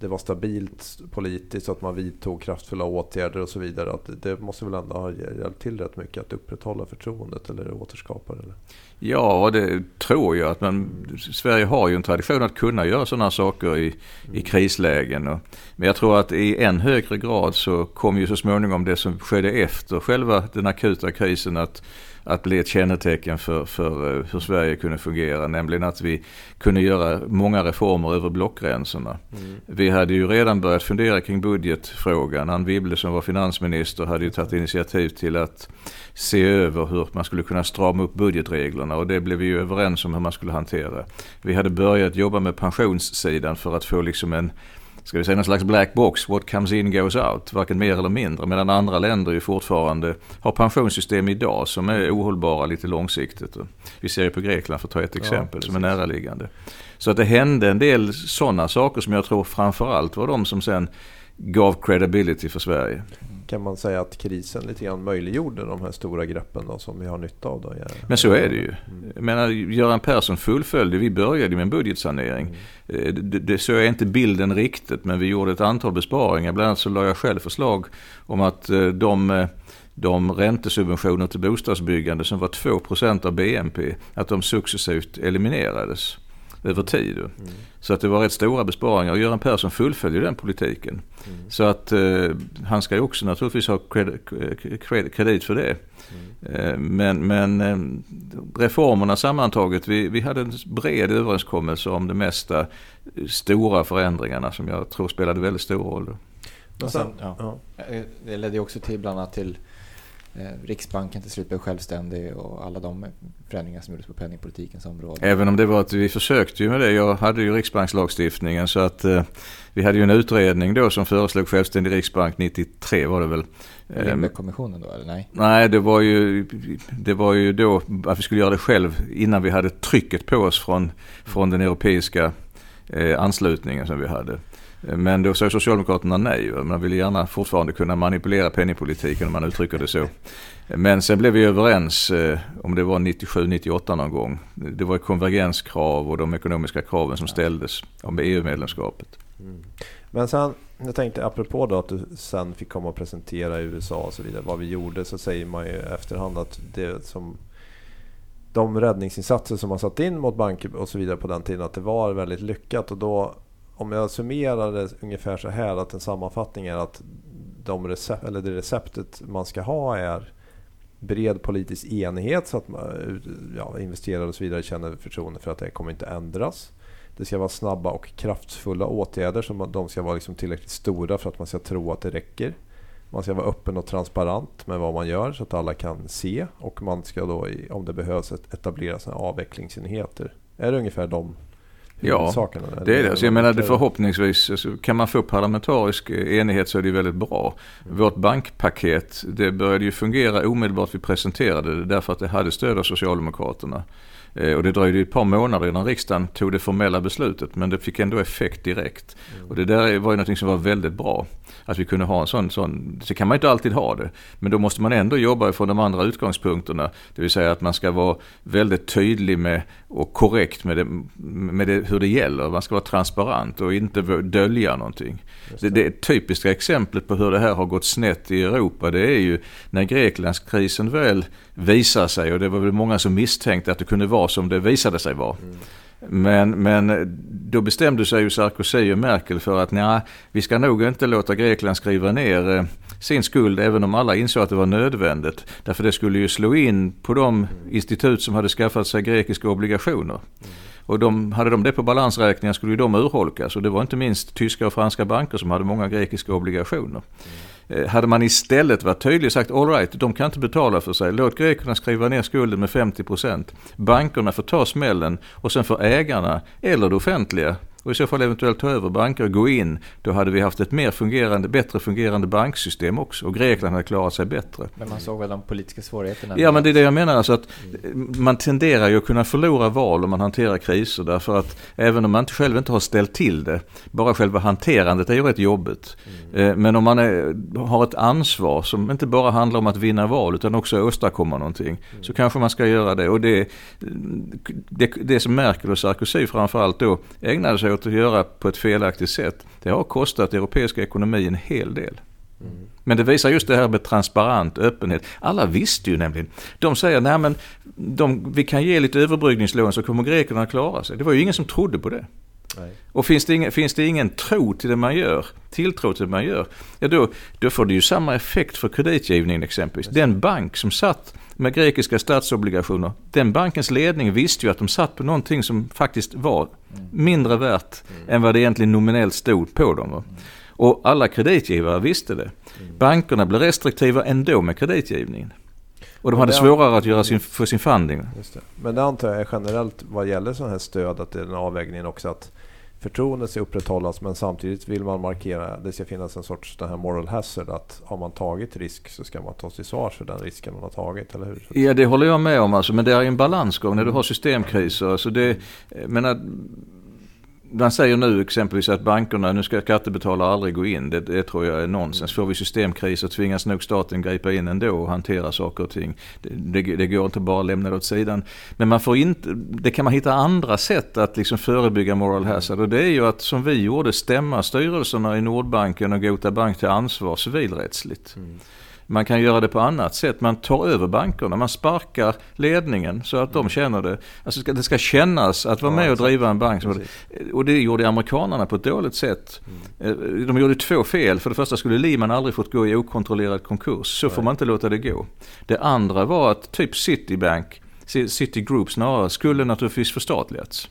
det var stabilt politiskt och att man vidtog kraftfulla åtgärder och så vidare. Att det måste väl ändå ha hjälpt till rätt mycket att upprätthålla förtroendet eller återskapa det? Ja, det tror jag. att man, Sverige har ju en tradition att kunna göra sådana saker i, i krislägen. Och, men jag tror att i än högre grad så kom ju så småningom det som skedde efter själva den akuta krisen att, att bli ett kännetecken för, för eh, hur Sverige kunde fungera. Nämligen att vi kunde göra många reformer över blockgränserna. Vi hade ju redan börjat fundera kring budgetfrågan. Anne Wibble som var finansminister hade ju tagit initiativ till att se över hur man skulle kunna strama upp budgetreglerna och det blev vi ju överens om hur man skulle hantera. Vi hade börjat jobba med pensionssidan för att få liksom en Ska vi säga någon slags black box, what comes in goes out, varken mer eller mindre. Medan andra länder ju fortfarande har pensionssystem idag som är ohållbara lite långsiktigt. Vi ser ju på Grekland för att ta ett exempel som är näraliggande. Så att det hände en del sådana saker som jag tror framförallt var de som sen gav credibility för Sverige. Kan man säga att krisen lite grann möjliggjorde de här stora greppen då, som vi har nytta av? Då? Men så är det ju. Jag menar, Göran Persson fullföljde, vi började med en budgetsanering. Eh, Det, det, så är inte bilden riktigt, men vi gjorde ett antal besparingar. Bland annat så la jag själv förslag om att eh, de, eh, de räntesubventioner till bostadsbyggande som var 2% av BNP, att de successivt eliminerades över tid. Mm. Så att det var rätt stora besparingar och Göran Persson fullföljer den politiken. Mm. Så att eh, han ska ju också naturligtvis ha kredit, kredit för det. Mm. Eh, men, men eh, reformerna sammantaget, vi, vi hade en bred överenskommelse om det mesta stora förändringarna som jag tror spelade väldigt stor roll. Sen, ja. Ja. Eh, det ledde också till bland annat till Eh, Riksbanken till slut blev självständig och alla de förändringar som gjordes på penningpolitikens område. Även om det var att vi försökte ju med det. Jag hade ju riksbankslagstiftningen så att eh, vi hade ju en utredning då som föreslog självständig riksbank 93 var det väl. Lindbeckkommissionen då eller nej? Nej, det var, ju, det var ju då att vi skulle göra det själv innan vi hade trycket på oss från, från den europeiska eh, anslutningen som vi hade. Men då sa Socialdemokraterna nej. Man ville gärna fortfarande kunna manipulera penningpolitiken om man uttrycker det så. Men sen blev vi överens eh, om det var 97-98 någon gång. Det var konvergenskrav och de ekonomiska kraven som ställdes om EU-medlemskapet. Mm. Men sen, jag tänkte apropå då att du sen fick komma och presentera i USA och så vidare vad vi gjorde så säger man ju efterhand att det som de räddningsinsatser som man satt in mot banker och så vidare på den tiden att det var väldigt lyckat och då om jag summerar det ungefär så här att en sammanfattning är att de recept, eller det receptet man ska ha är bred politisk enighet så att man, ja, investerare och så vidare känner förtroende för att det kommer inte ändras. Det ska vara snabba och kraftfulla åtgärder som de ska vara liksom tillräckligt stora för att man ska tro att det räcker. Man ska vara öppen och transparent med vad man gör så att alla kan se och man ska då om det behövs etablera sina avvecklingsenheter. Är det ungefär de Ja, sakerna. det är det. Så jag menar det förhoppningsvis, alltså, kan man få parlamentarisk enighet så är det väldigt bra. Mm. Vårt bankpaket, det började ju fungera omedelbart vi presenterade det därför att det hade stöd av Socialdemokraterna. Eh, och det dröjde ett par månader innan riksdagen tog det formella beslutet men det fick ändå effekt direkt. Mm. Och det där var ju någonting som var väldigt bra. Att vi kunde ha en sån, sån, så kan man inte alltid ha det. Men då måste man ändå jobba från de andra utgångspunkterna. Det vill säga att man ska vara väldigt tydlig med och korrekt med, det, med det, hur det gäller. Man ska vara transparent och inte dölja någonting. Det. Det, det typiska exemplet på hur det här har gått snett i Europa det är ju när Greklandskrisen väl visar sig och det var väl många som misstänkte att det kunde vara som det visade sig vara. Mm. Men, men då bestämde sig ju Sarkozy och Merkel för att nej, vi ska nog inte låta Grekland skriva ner eh, sin skuld även om alla insåg att det var nödvändigt. Därför det skulle ju slå in på de institut som hade skaffat sig grekiska obligationer. Och de, hade de det på balansräkningar skulle ju de urholkas och det var inte minst tyska och franska banker som hade många grekiska obligationer. Mm. Eh, hade man istället varit tydlig och sagt all right, de kan inte betala för sig. Låt grekerna skriva ner skulden med 50%. Bankerna får ta smällen och sen får ägarna eller det offentliga och i så fall eventuellt ta över banker och gå in. Då hade vi haft ett mer fungerande, bättre fungerande banksystem också och Grekland hade klarat sig bättre. Men man såg väl de politiska svårigheterna? Ja men det är det jag menar. Alltså att man tenderar ju att kunna förlora val om man hanterar kriser därför att även om man inte själv inte har ställt till det, bara själva hanterandet är ju rätt jobbigt. Mm. Eh, men om man är, har ett ansvar som inte bara handlar om att vinna val utan också åstadkomma någonting mm. så kanske man ska göra det. Och det, det, det som Merkel och Sarkozy framförallt då ägnade sig att göra på ett felaktigt sätt. Det har kostat europeiska ekonomi en hel del. Mm. Men det visar just det här med transparent öppenhet. Alla visste ju nämligen. De säger nej men de, vi kan ge lite överbryggningslån så kommer grekerna att klara sig. Det var ju ingen som trodde på det. Nej. Och finns det, ingen, finns det ingen tro till det man gör, tilltro till det man gör, ja då, då får det ju samma effekt för kreditgivningen exempelvis. Den bank som satt med grekiska statsobligationer. Den bankens ledning visste ju att de satt på någonting som faktiskt var mindre värt mm. än vad det egentligen nominellt stod på dem. Mm. Och alla kreditgivare visste det. Mm. Bankerna blev restriktiva ändå med kreditgivningen. Och de hade svårare att göra sin, för sin funding. Men det antar jag är generellt vad gäller sådana här stöd att det är den avvägningen också att förtroendet ska upprätthållas men samtidigt vill man markera att det ska finnas en sorts den här moral hazard att har man tagit risk så ska man ta sig svars för den risken man har tagit, eller hur? Ja det håller jag med om alltså, men det är en balansgång när du har systemkriser. Alltså det, menar, man säger nu exempelvis att bankerna, nu ska skattebetalare aldrig gå in. Det, det tror jag är nonsens. Får vi systemkriser tvingas nog staten gripa in ändå och hantera saker och ting. Det, det, det, går inte bara att lämna det åt sidan. Men man får inte, det kan man hitta andra sätt att liksom förebygga moral hazard. Och det är ju att som vi gjorde stämma styrelserna i Nordbanken och Gota Bank till ansvar civilrättsligt. Mm. Man kan göra det på annat sätt. Man tar över bankerna, man sparkar ledningen så att de känner det. Alltså det ska kännas att vara med och driva en bank. Och det gjorde amerikanerna på ett dåligt sätt. Eh, De gjorde två fel. För det första skulle Lehman aldrig fått gå i okontrollerad konkurs. Så får man inte låta det gå. Det andra var att typ Citibank, Citigroup snarare, skulle naturligtvis förstatligats.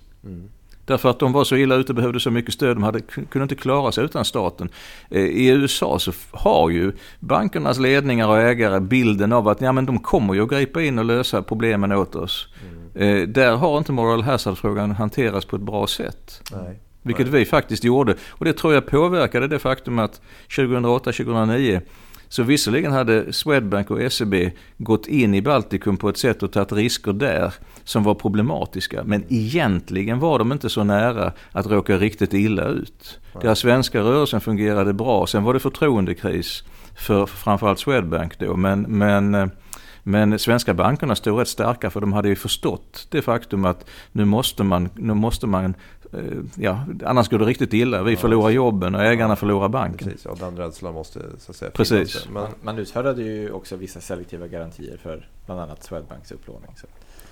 Därför att de var så illa ute, behövde så mycket stöd, de hade, kunde inte klara sig utan staten. Eh, I USA så har ju bankernas ledningar och ägare bilden av att ja, men de kommer ju att gripa in och lösa problemen åt oss. Eh, där har inte moral hazard-frågan hanterats på ett bra sätt. Nej. Vilket vi faktiskt gjorde. Och det tror jag påverkade det faktum att 2008-2009 så visserligen hade Swedbank och SEB gått in i Baltikum på ett sätt och tagit risker där som var problematiska. Men egentligen var de inte så nära att råka riktigt illa ut. Deras svenska rörelsen fungerade bra. Sen var det förtroendekris för framförallt Swedbank då. Men, men, men svenska bankerna stod rätt starka för de hade ju förstått det faktum att nu måste man, nu måste man ja, annars går det riktigt illa. Vi förlorar jobben och ägarna förlorar banken. Precis, ja, den rädslan måste så att säga Precis. finnas. Men, Man, man utfärdade ju också vissa selektiva garantier för bland annat Swedbanks upplåning. Så.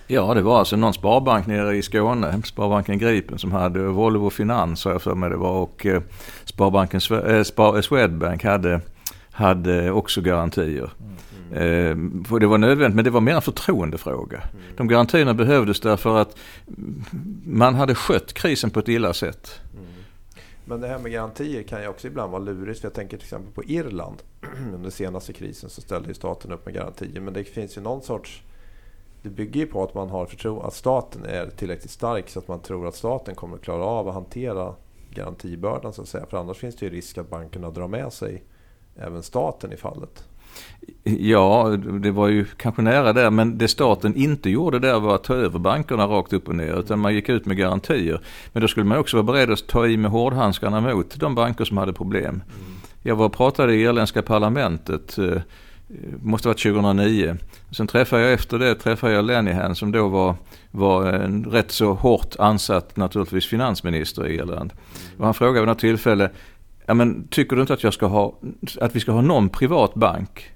Ja, det var alltså någon sparbank nere i Skåne, Sparbanken Gripen som hade Volvo Finans har jag för mig det var och eh, Sparbanken eh, eh, Swedbank hade, hade också garantier. Eh, det var nödvändigt men det var mer en förtroendefråga. De garantierna behövdes därför att man hade skött krisen på ett illa sätt. Mm. men det här med garantier kan ju också ibland vara lurigt. För jag tänker till exempel på Irland. <clears throat> Under senaste krisen så ställde ju staten upp med garantier. Men det finns ju någon sorts... Det bygger ju på att man har förtro- att staten är tillräckligt stark så att man tror att staten kommer att klara av att hantera garantibördan så att säga. För annars finns det ju risk att bankerna drar med sig även staten i fallet. Ja, det var ju kanske nära där men det staten inte gjorde där var att ta över bankerna rakt upp och ner utan man gick ut med garantier. Men då skulle man också vara beredd att ta i med hårdhandskarna mot de banker som hade problem. Jag var och pratade i irländska parlamentet, eh, måste varit 2009. Sen träffade jag efter det träffade jag Lenihan som då var, var en rätt så hårt ansatt naturligtvis finansminister i Irland. Och han frågade vid något tillfälle, ja men tycker du inte att, jag ska ha, att vi ska ha någon privat bank?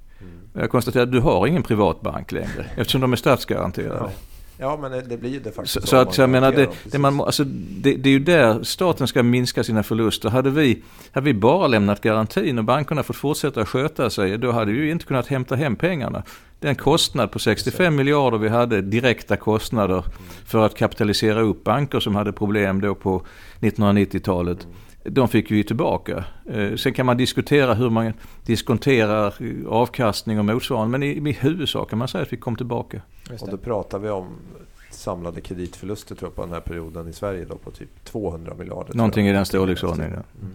Jag konstaterar att du har ingen privat bank längre <laughs> eftersom de är statsgaranterade. Ja, ja men det, det blir ju de facto Så, så. att jag menar, det, det, man, alltså, det, det är ju där staten ska minska sina förluster. Hade vi, hade vi bara lämnat garantin och bankerna fått fortsätta sköta sig, då hade vi ju inte kunnat hämta hem pengarna. Den kostnad på 65 miljarder vi hade, direkta kostnader för att kapitalisera upp banker som hade problem då på 1990-talet. De fick vi tillbaka. Eh, Sen kan man diskutera hur man diskonterar avkastning och motsvarande. Men i, i huvudsak kan man säga att vi kom tillbaka. Och då pratar vi om samlade kreditförluster tror jag, på den här perioden i Sverige då, på typ 200 miljarder. Någonting i den storleksordningen. Ja. Mm.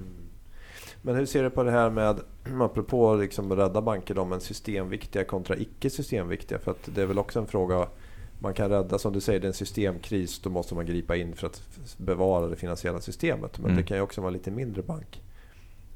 Men hur ser du på det här med, <clears throat> apropå liksom att rädda banker, då, men systemviktiga kontra icke systemviktiga? För att det är väl också en fråga, man kan rädda, som du säger, det är en systemkris, då måste man gripa in för att bevara det finansiella systemet. Men Mm. det kan ju också vara en lite mindre bank.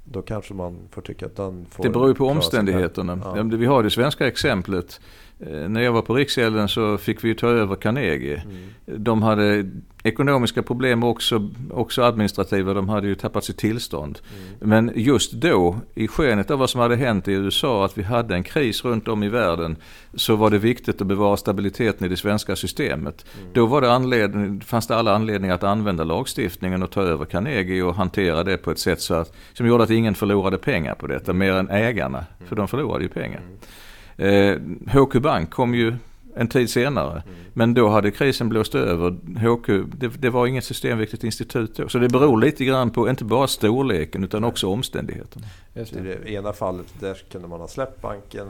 Då kanske man får tycka att den får Det beror ju på omständigheterna. Ja. Vi har det svenska exemplet. Eh, När jag var på Riksgälden så fick vi ta över Carnegie. Mm. De hade ekonomiska problem också, också administrativa. De hade ju tappat sitt tillstånd. Mm. Men just då, i skenet av vad som hade hänt i USA, att vi hade en kris runt om i världen, så var det viktigt att bevara stabiliteten i det svenska systemet. Mm. Då var det anledning, fanns det alla anledningar att använda lagstiftningen och ta över Carnegie och hantera det på ett sätt så att, som gjorde att ingen förlorade pengar på detta, mer än ägarna. För de förlorade ju pengar. Eh, HQ Bank kom ju en tid senare. Men då hade krisen blåst över. HQ, det, det var inget systemviktigt institut då. Så det beror lite grann på inte bara storleken utan också omständigheterna. I det. det ena fallet där kunde man ha släppt banken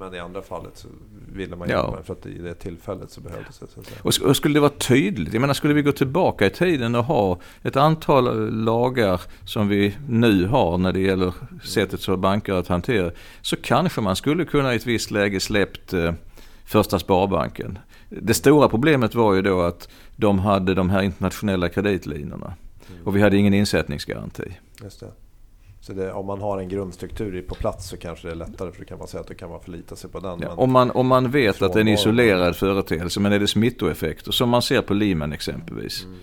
men i andra fallet så ville man Ja. hjälpa den för att i det tillfället så behövdes det. Så att säga. Och, sk- och skulle det vara tydligt, jag menar skulle vi gå tillbaka i tiden och ha ett antal lagar som vi nu har när det gäller sättet för banker att hantera. Så kanske man skulle kunna i ett visst läge släppt eh, första Sparbanken. Det stora problemet var ju då att de hade de här internationella kreditlinorna. Och vi hade ingen insättningsgaranti. Just det. Så det, om man har en grundstruktur på plats så kanske det är lättare för då kan man säga att då kan man förlita sig på den. Ja, om, man, om man vet att det är en isolerad företeelse men är det smittoeffekter som man ser på Lehman exempelvis. Mm.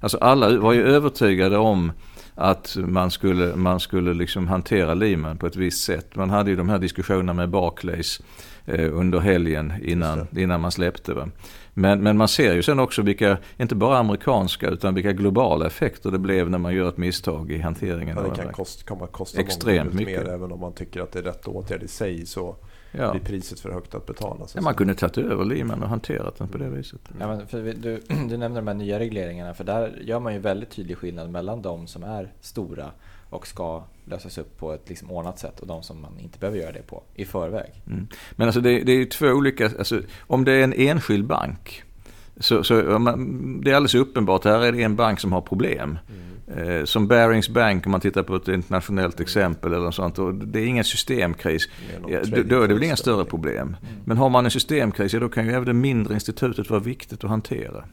Alltså alla var ju övertygade om att man skulle, man skulle liksom hantera Lehman på ett visst sätt. Man hade ju de här diskussionerna med Barclays under helgen innan, innan man släppte. Va? Men, men man ser ju sen också vilka, inte bara amerikanska, utan vilka globala effekter det blev när man gör ett misstag i hanteringen. Ja, det kan det. kosta, komma att kosta Extremt mycket. mer även om man tycker att det är rätt åtgärd i sig så Ja. blir priset för högt att betala. Så Ja, man kunde tagit över Lehman och hanterat den på det viset. Ja, men för vi- du, <clears throat> du nämnde de här nya regleringarna, för där gör man ju väldigt tydlig skillnad mellan de som är stora och ska lösas upp på ett liksom ordnat sätt och de som man inte behöver göra det på i förväg. Mm. Men alltså det, det är ju två olika, alltså, om det är en enskild bank så, så det är alldeles uppenbart, här är det en bank som har problem. Eh, som Barings Bank om man tittar på ett internationellt exempel eller något sånt. Och det är ingen systemkris. Det är Ja, då, är det väl inga större problem. Men har man en systemkris, ja, då kan ju även det mindre institutet vara viktigt att hantera.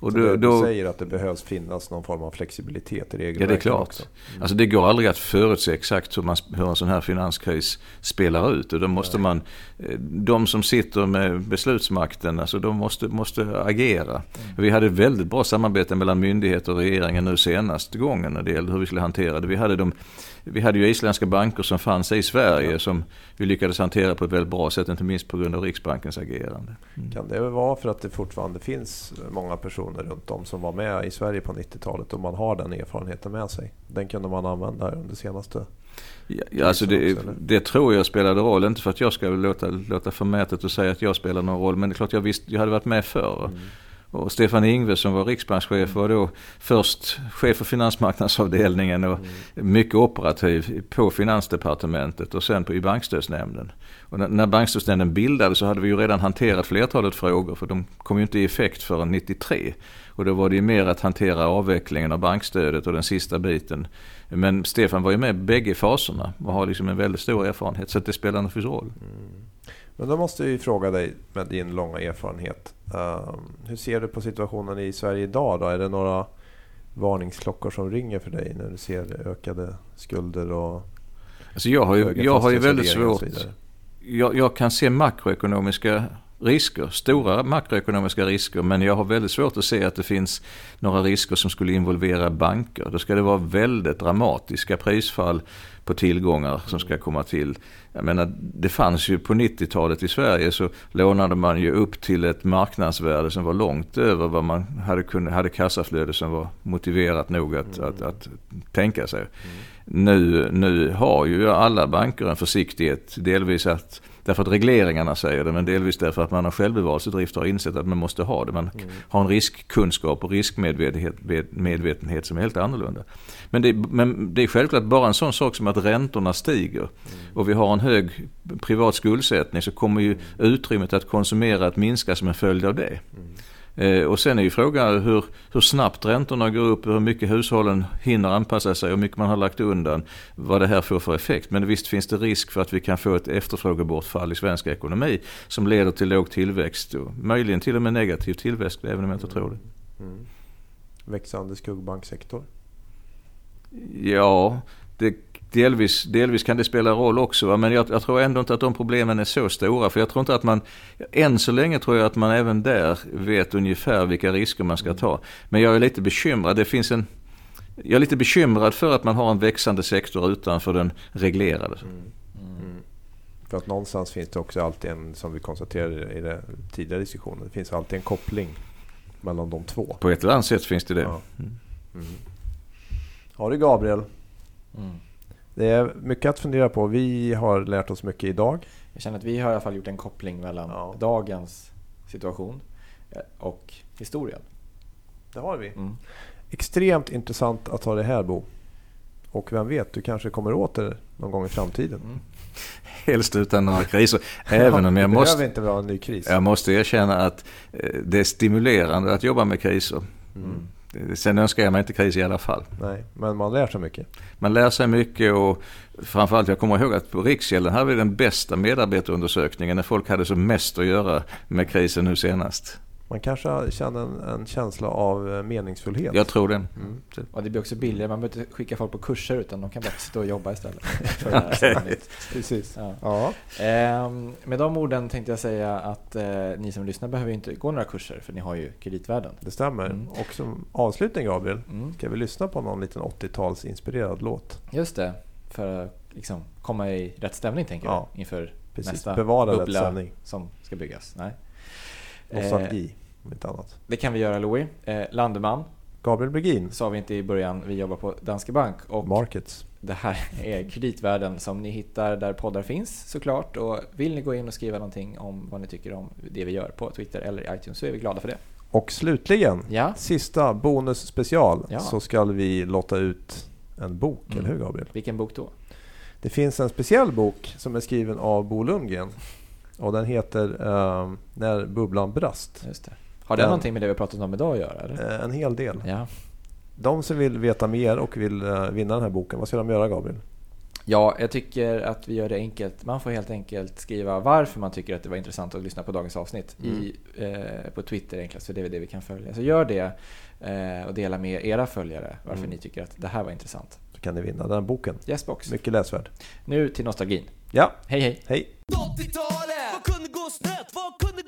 Och då, då, du säger att det behövs finnas någon form av flexibilitet i regelverket Ja, det är klart. också. Alltså det går aldrig att förutse exakt hur, man, hur en sån här finanskris spelar ut. Och då måste man, eh, de som sitter med beslutsmakten, alltså de måste, måste agera. Vi hade väldigt bra samarbete mellan myndigheter och regeringen nu senaste gången när det gällde hur vi skulle hantera det. Vi hade, de, vi hade ju isländska banker som fanns i Sverige som vi lyckades hantera på ett väldigt bra sätt, inte minst på grund av Riksbankens agerande. Kan det vara för att det fortfarande finns många personer runt om som var med i Sverige på 90-talet och man har den erfarenheten med sig? Den kunde man använda under senaste... Ja, ja, alltså det, det tror jag spelade roll. Inte för att jag ska låta, låta förmätet och säga att jag spelar någon roll. Men det är klart jag, visst, jag hade varit med förr. Mm. Och Stefan Ingves som var riksbankschef var då först chef för finansmarknadsavdelningen och Mm. mycket operativ på finansdepartementet och sen på, i bankstödsnämnden. Och när, bankstödsnämnden bildades så hade vi ju redan hanterat flertalet frågor för de kom ju inte i effekt förrän 93. Och då var det ju mer att hantera avvecklingen av bankstödet och den sista biten. Men Stefan var ju med i bägge faserna och har liksom en väldigt stor erfarenhet så att det spelar naturligtvis roll. Men då måste ju fråga dig med din långa erfarenhet. ehm, hur ser du på situationen i Sverige idag då? Är det några varningsklockor som ringer för dig när du ser ökade skulder och Alltså jag har ju, jag har ju väldigt svårt jag, jag kan se makroekonomiska risker, stora makroekonomiska risker, men jag har väldigt svårt att se att det finns några risker som skulle involvera banker. Då ska det vara väldigt dramatiska prisfall på tillgångar som ska komma till. Jag menar, det fanns ju på 90-talet i Sverige så lånade man ju upp till ett marknadsvärde som var långt över vad man hade, kunnat, hade kassaflöde som var motiverat nog att, att, att tänka sig. Nu, nu har ju alla banker en försiktighet, delvis att Därför att regleringarna säger det, men delvis därför att man har självbevarelsedrift har insett att man måste ha det. Man har en riskkunskap och riskmedvetenhet medvetenhet som är helt annorlunda. Men det, men det är självklart bara en sån sak som att räntorna stiger och vi har en hög privat skuldsättning så kommer ju utrymmet att konsumera att minska som en följd av det. Eh, och sen är ju frågan hur, hur snabbt räntorna går upp, hur mycket hushållen hinner anpassa sig hur mycket man har lagt undan. Vad det här får för effekt. Men visst finns det risk för att vi kan få ett efterfrågebortfall i svensk ekonomi som leder till låg tillväxt och möjligen till och med negativ tillväxt även om jag inte tror det. Mm. Växande skuggbanksektor? Ja, det, delvis, delvis kan det spela roll också. Va? Men jag, jag tror ändå inte att de problemen är så stora. För jag tror inte att man, än så länge tror jag att man även där vet ungefär vilka risker man ska ta. Men jag är lite bekymrad. Det finns en, jag är lite bekymrad för att man har en växande sektor utanför den reglerade. Mm. För att någonstans finns det också alltid en, som vi konstaterade i den tidigare diskussionen, det finns alltid en koppling mellan de två. På ett eller annat sätt finns det det. Ja. Mm. Ja du Gabriel, Mm. Det är mycket att fundera på. Vi har lärt oss mycket idag. Jag känner att vi har i alla fall gjort en koppling mellan Ja. dagens situation eh, och historien. Det har vi. Mm. Extremt intressant att ha det här Bo. Och vem vet, du kanske kommer åter någon gång i framtiden. Mm. <laughs> Helst utan några kriser. Även om jag måste, inte vara en ny kris. jag måste erkänna att eh, det är stimulerande att jobba med kriser. Mm. Sen önskar jag mig inte kris i alla fall. Nej, men man lär sig mycket. Man lär sig mycket och framförallt jag kommer ihåg att på Riksgälden hade vi den bästa medarbetarundersökningen när folk hade som mest att göra med krisen nu senast. Man kanske känner en, en känsla av eh, meningsfullhet. Jag tror det. Mm. Och det blir också billigare. Man behöver inte skicka folk på kurser utan de kan bara sitta och jobba istället. <laughs> För det här Okej. Precis. Ja. Ja. Ehm, med de orden tänkte jag säga att eh, ni som lyssnar behöver ju inte gå några kurser för ni har ju kreditvärden. Det stämmer. Mm. Och som avslutning Gabriel, Mm. ska vi lyssna på någon liten 80-talsinspirerad låt? Just det, för att liksom komma i rätt stämning tänker Ja. jag inför Precis, nästa bevara bubbla stämning. som ska byggas. Nej. Nostalgi, inte annat. det kan vi göra Louis. Eh, Landeman Gabriel Bergin, sa vi inte i början, vi jobbar på Danske Bank och Markets. det här är kreditvärden som ni hittar där poddar finns såklart och vill ni gå in och skriva någonting om vad ni tycker om det vi gör på Twitter eller i iTunes så är vi glada för det. Och slutligen, Ja, sista bonusspecial, Ja. så ska vi lotta ut en bok, Mm. eller hur Gabriel? vilken bok då? Det finns en speciell bok som är skriven av Bo Lundgren. Och den heter eh, När bubblan brast. Just det. Har det Den- någonting med det vi pratat om idag att göra? Eller? Eh, en hel del. Ja. De som vill veta mer och vill eh, vinna den här boken, vad ska de göra Gabriel? ja, jag tycker att vi gör det enkelt. Man får helt enkelt skriva varför man tycker att det var intressant att lyssna på dagens avsnitt i, eh, på Twitter enklast, för det är det vi kan följa. Så gör det eh, och dela med era följare varför Mm. ni tycker att det här var intressant. Så kan ni vinna den här boken. Yesbox. Mycket läsvärd. Nu till nostalgin. Ja, Hej hej! hej! 80-talet Vad kunde gå snett? Vad kunde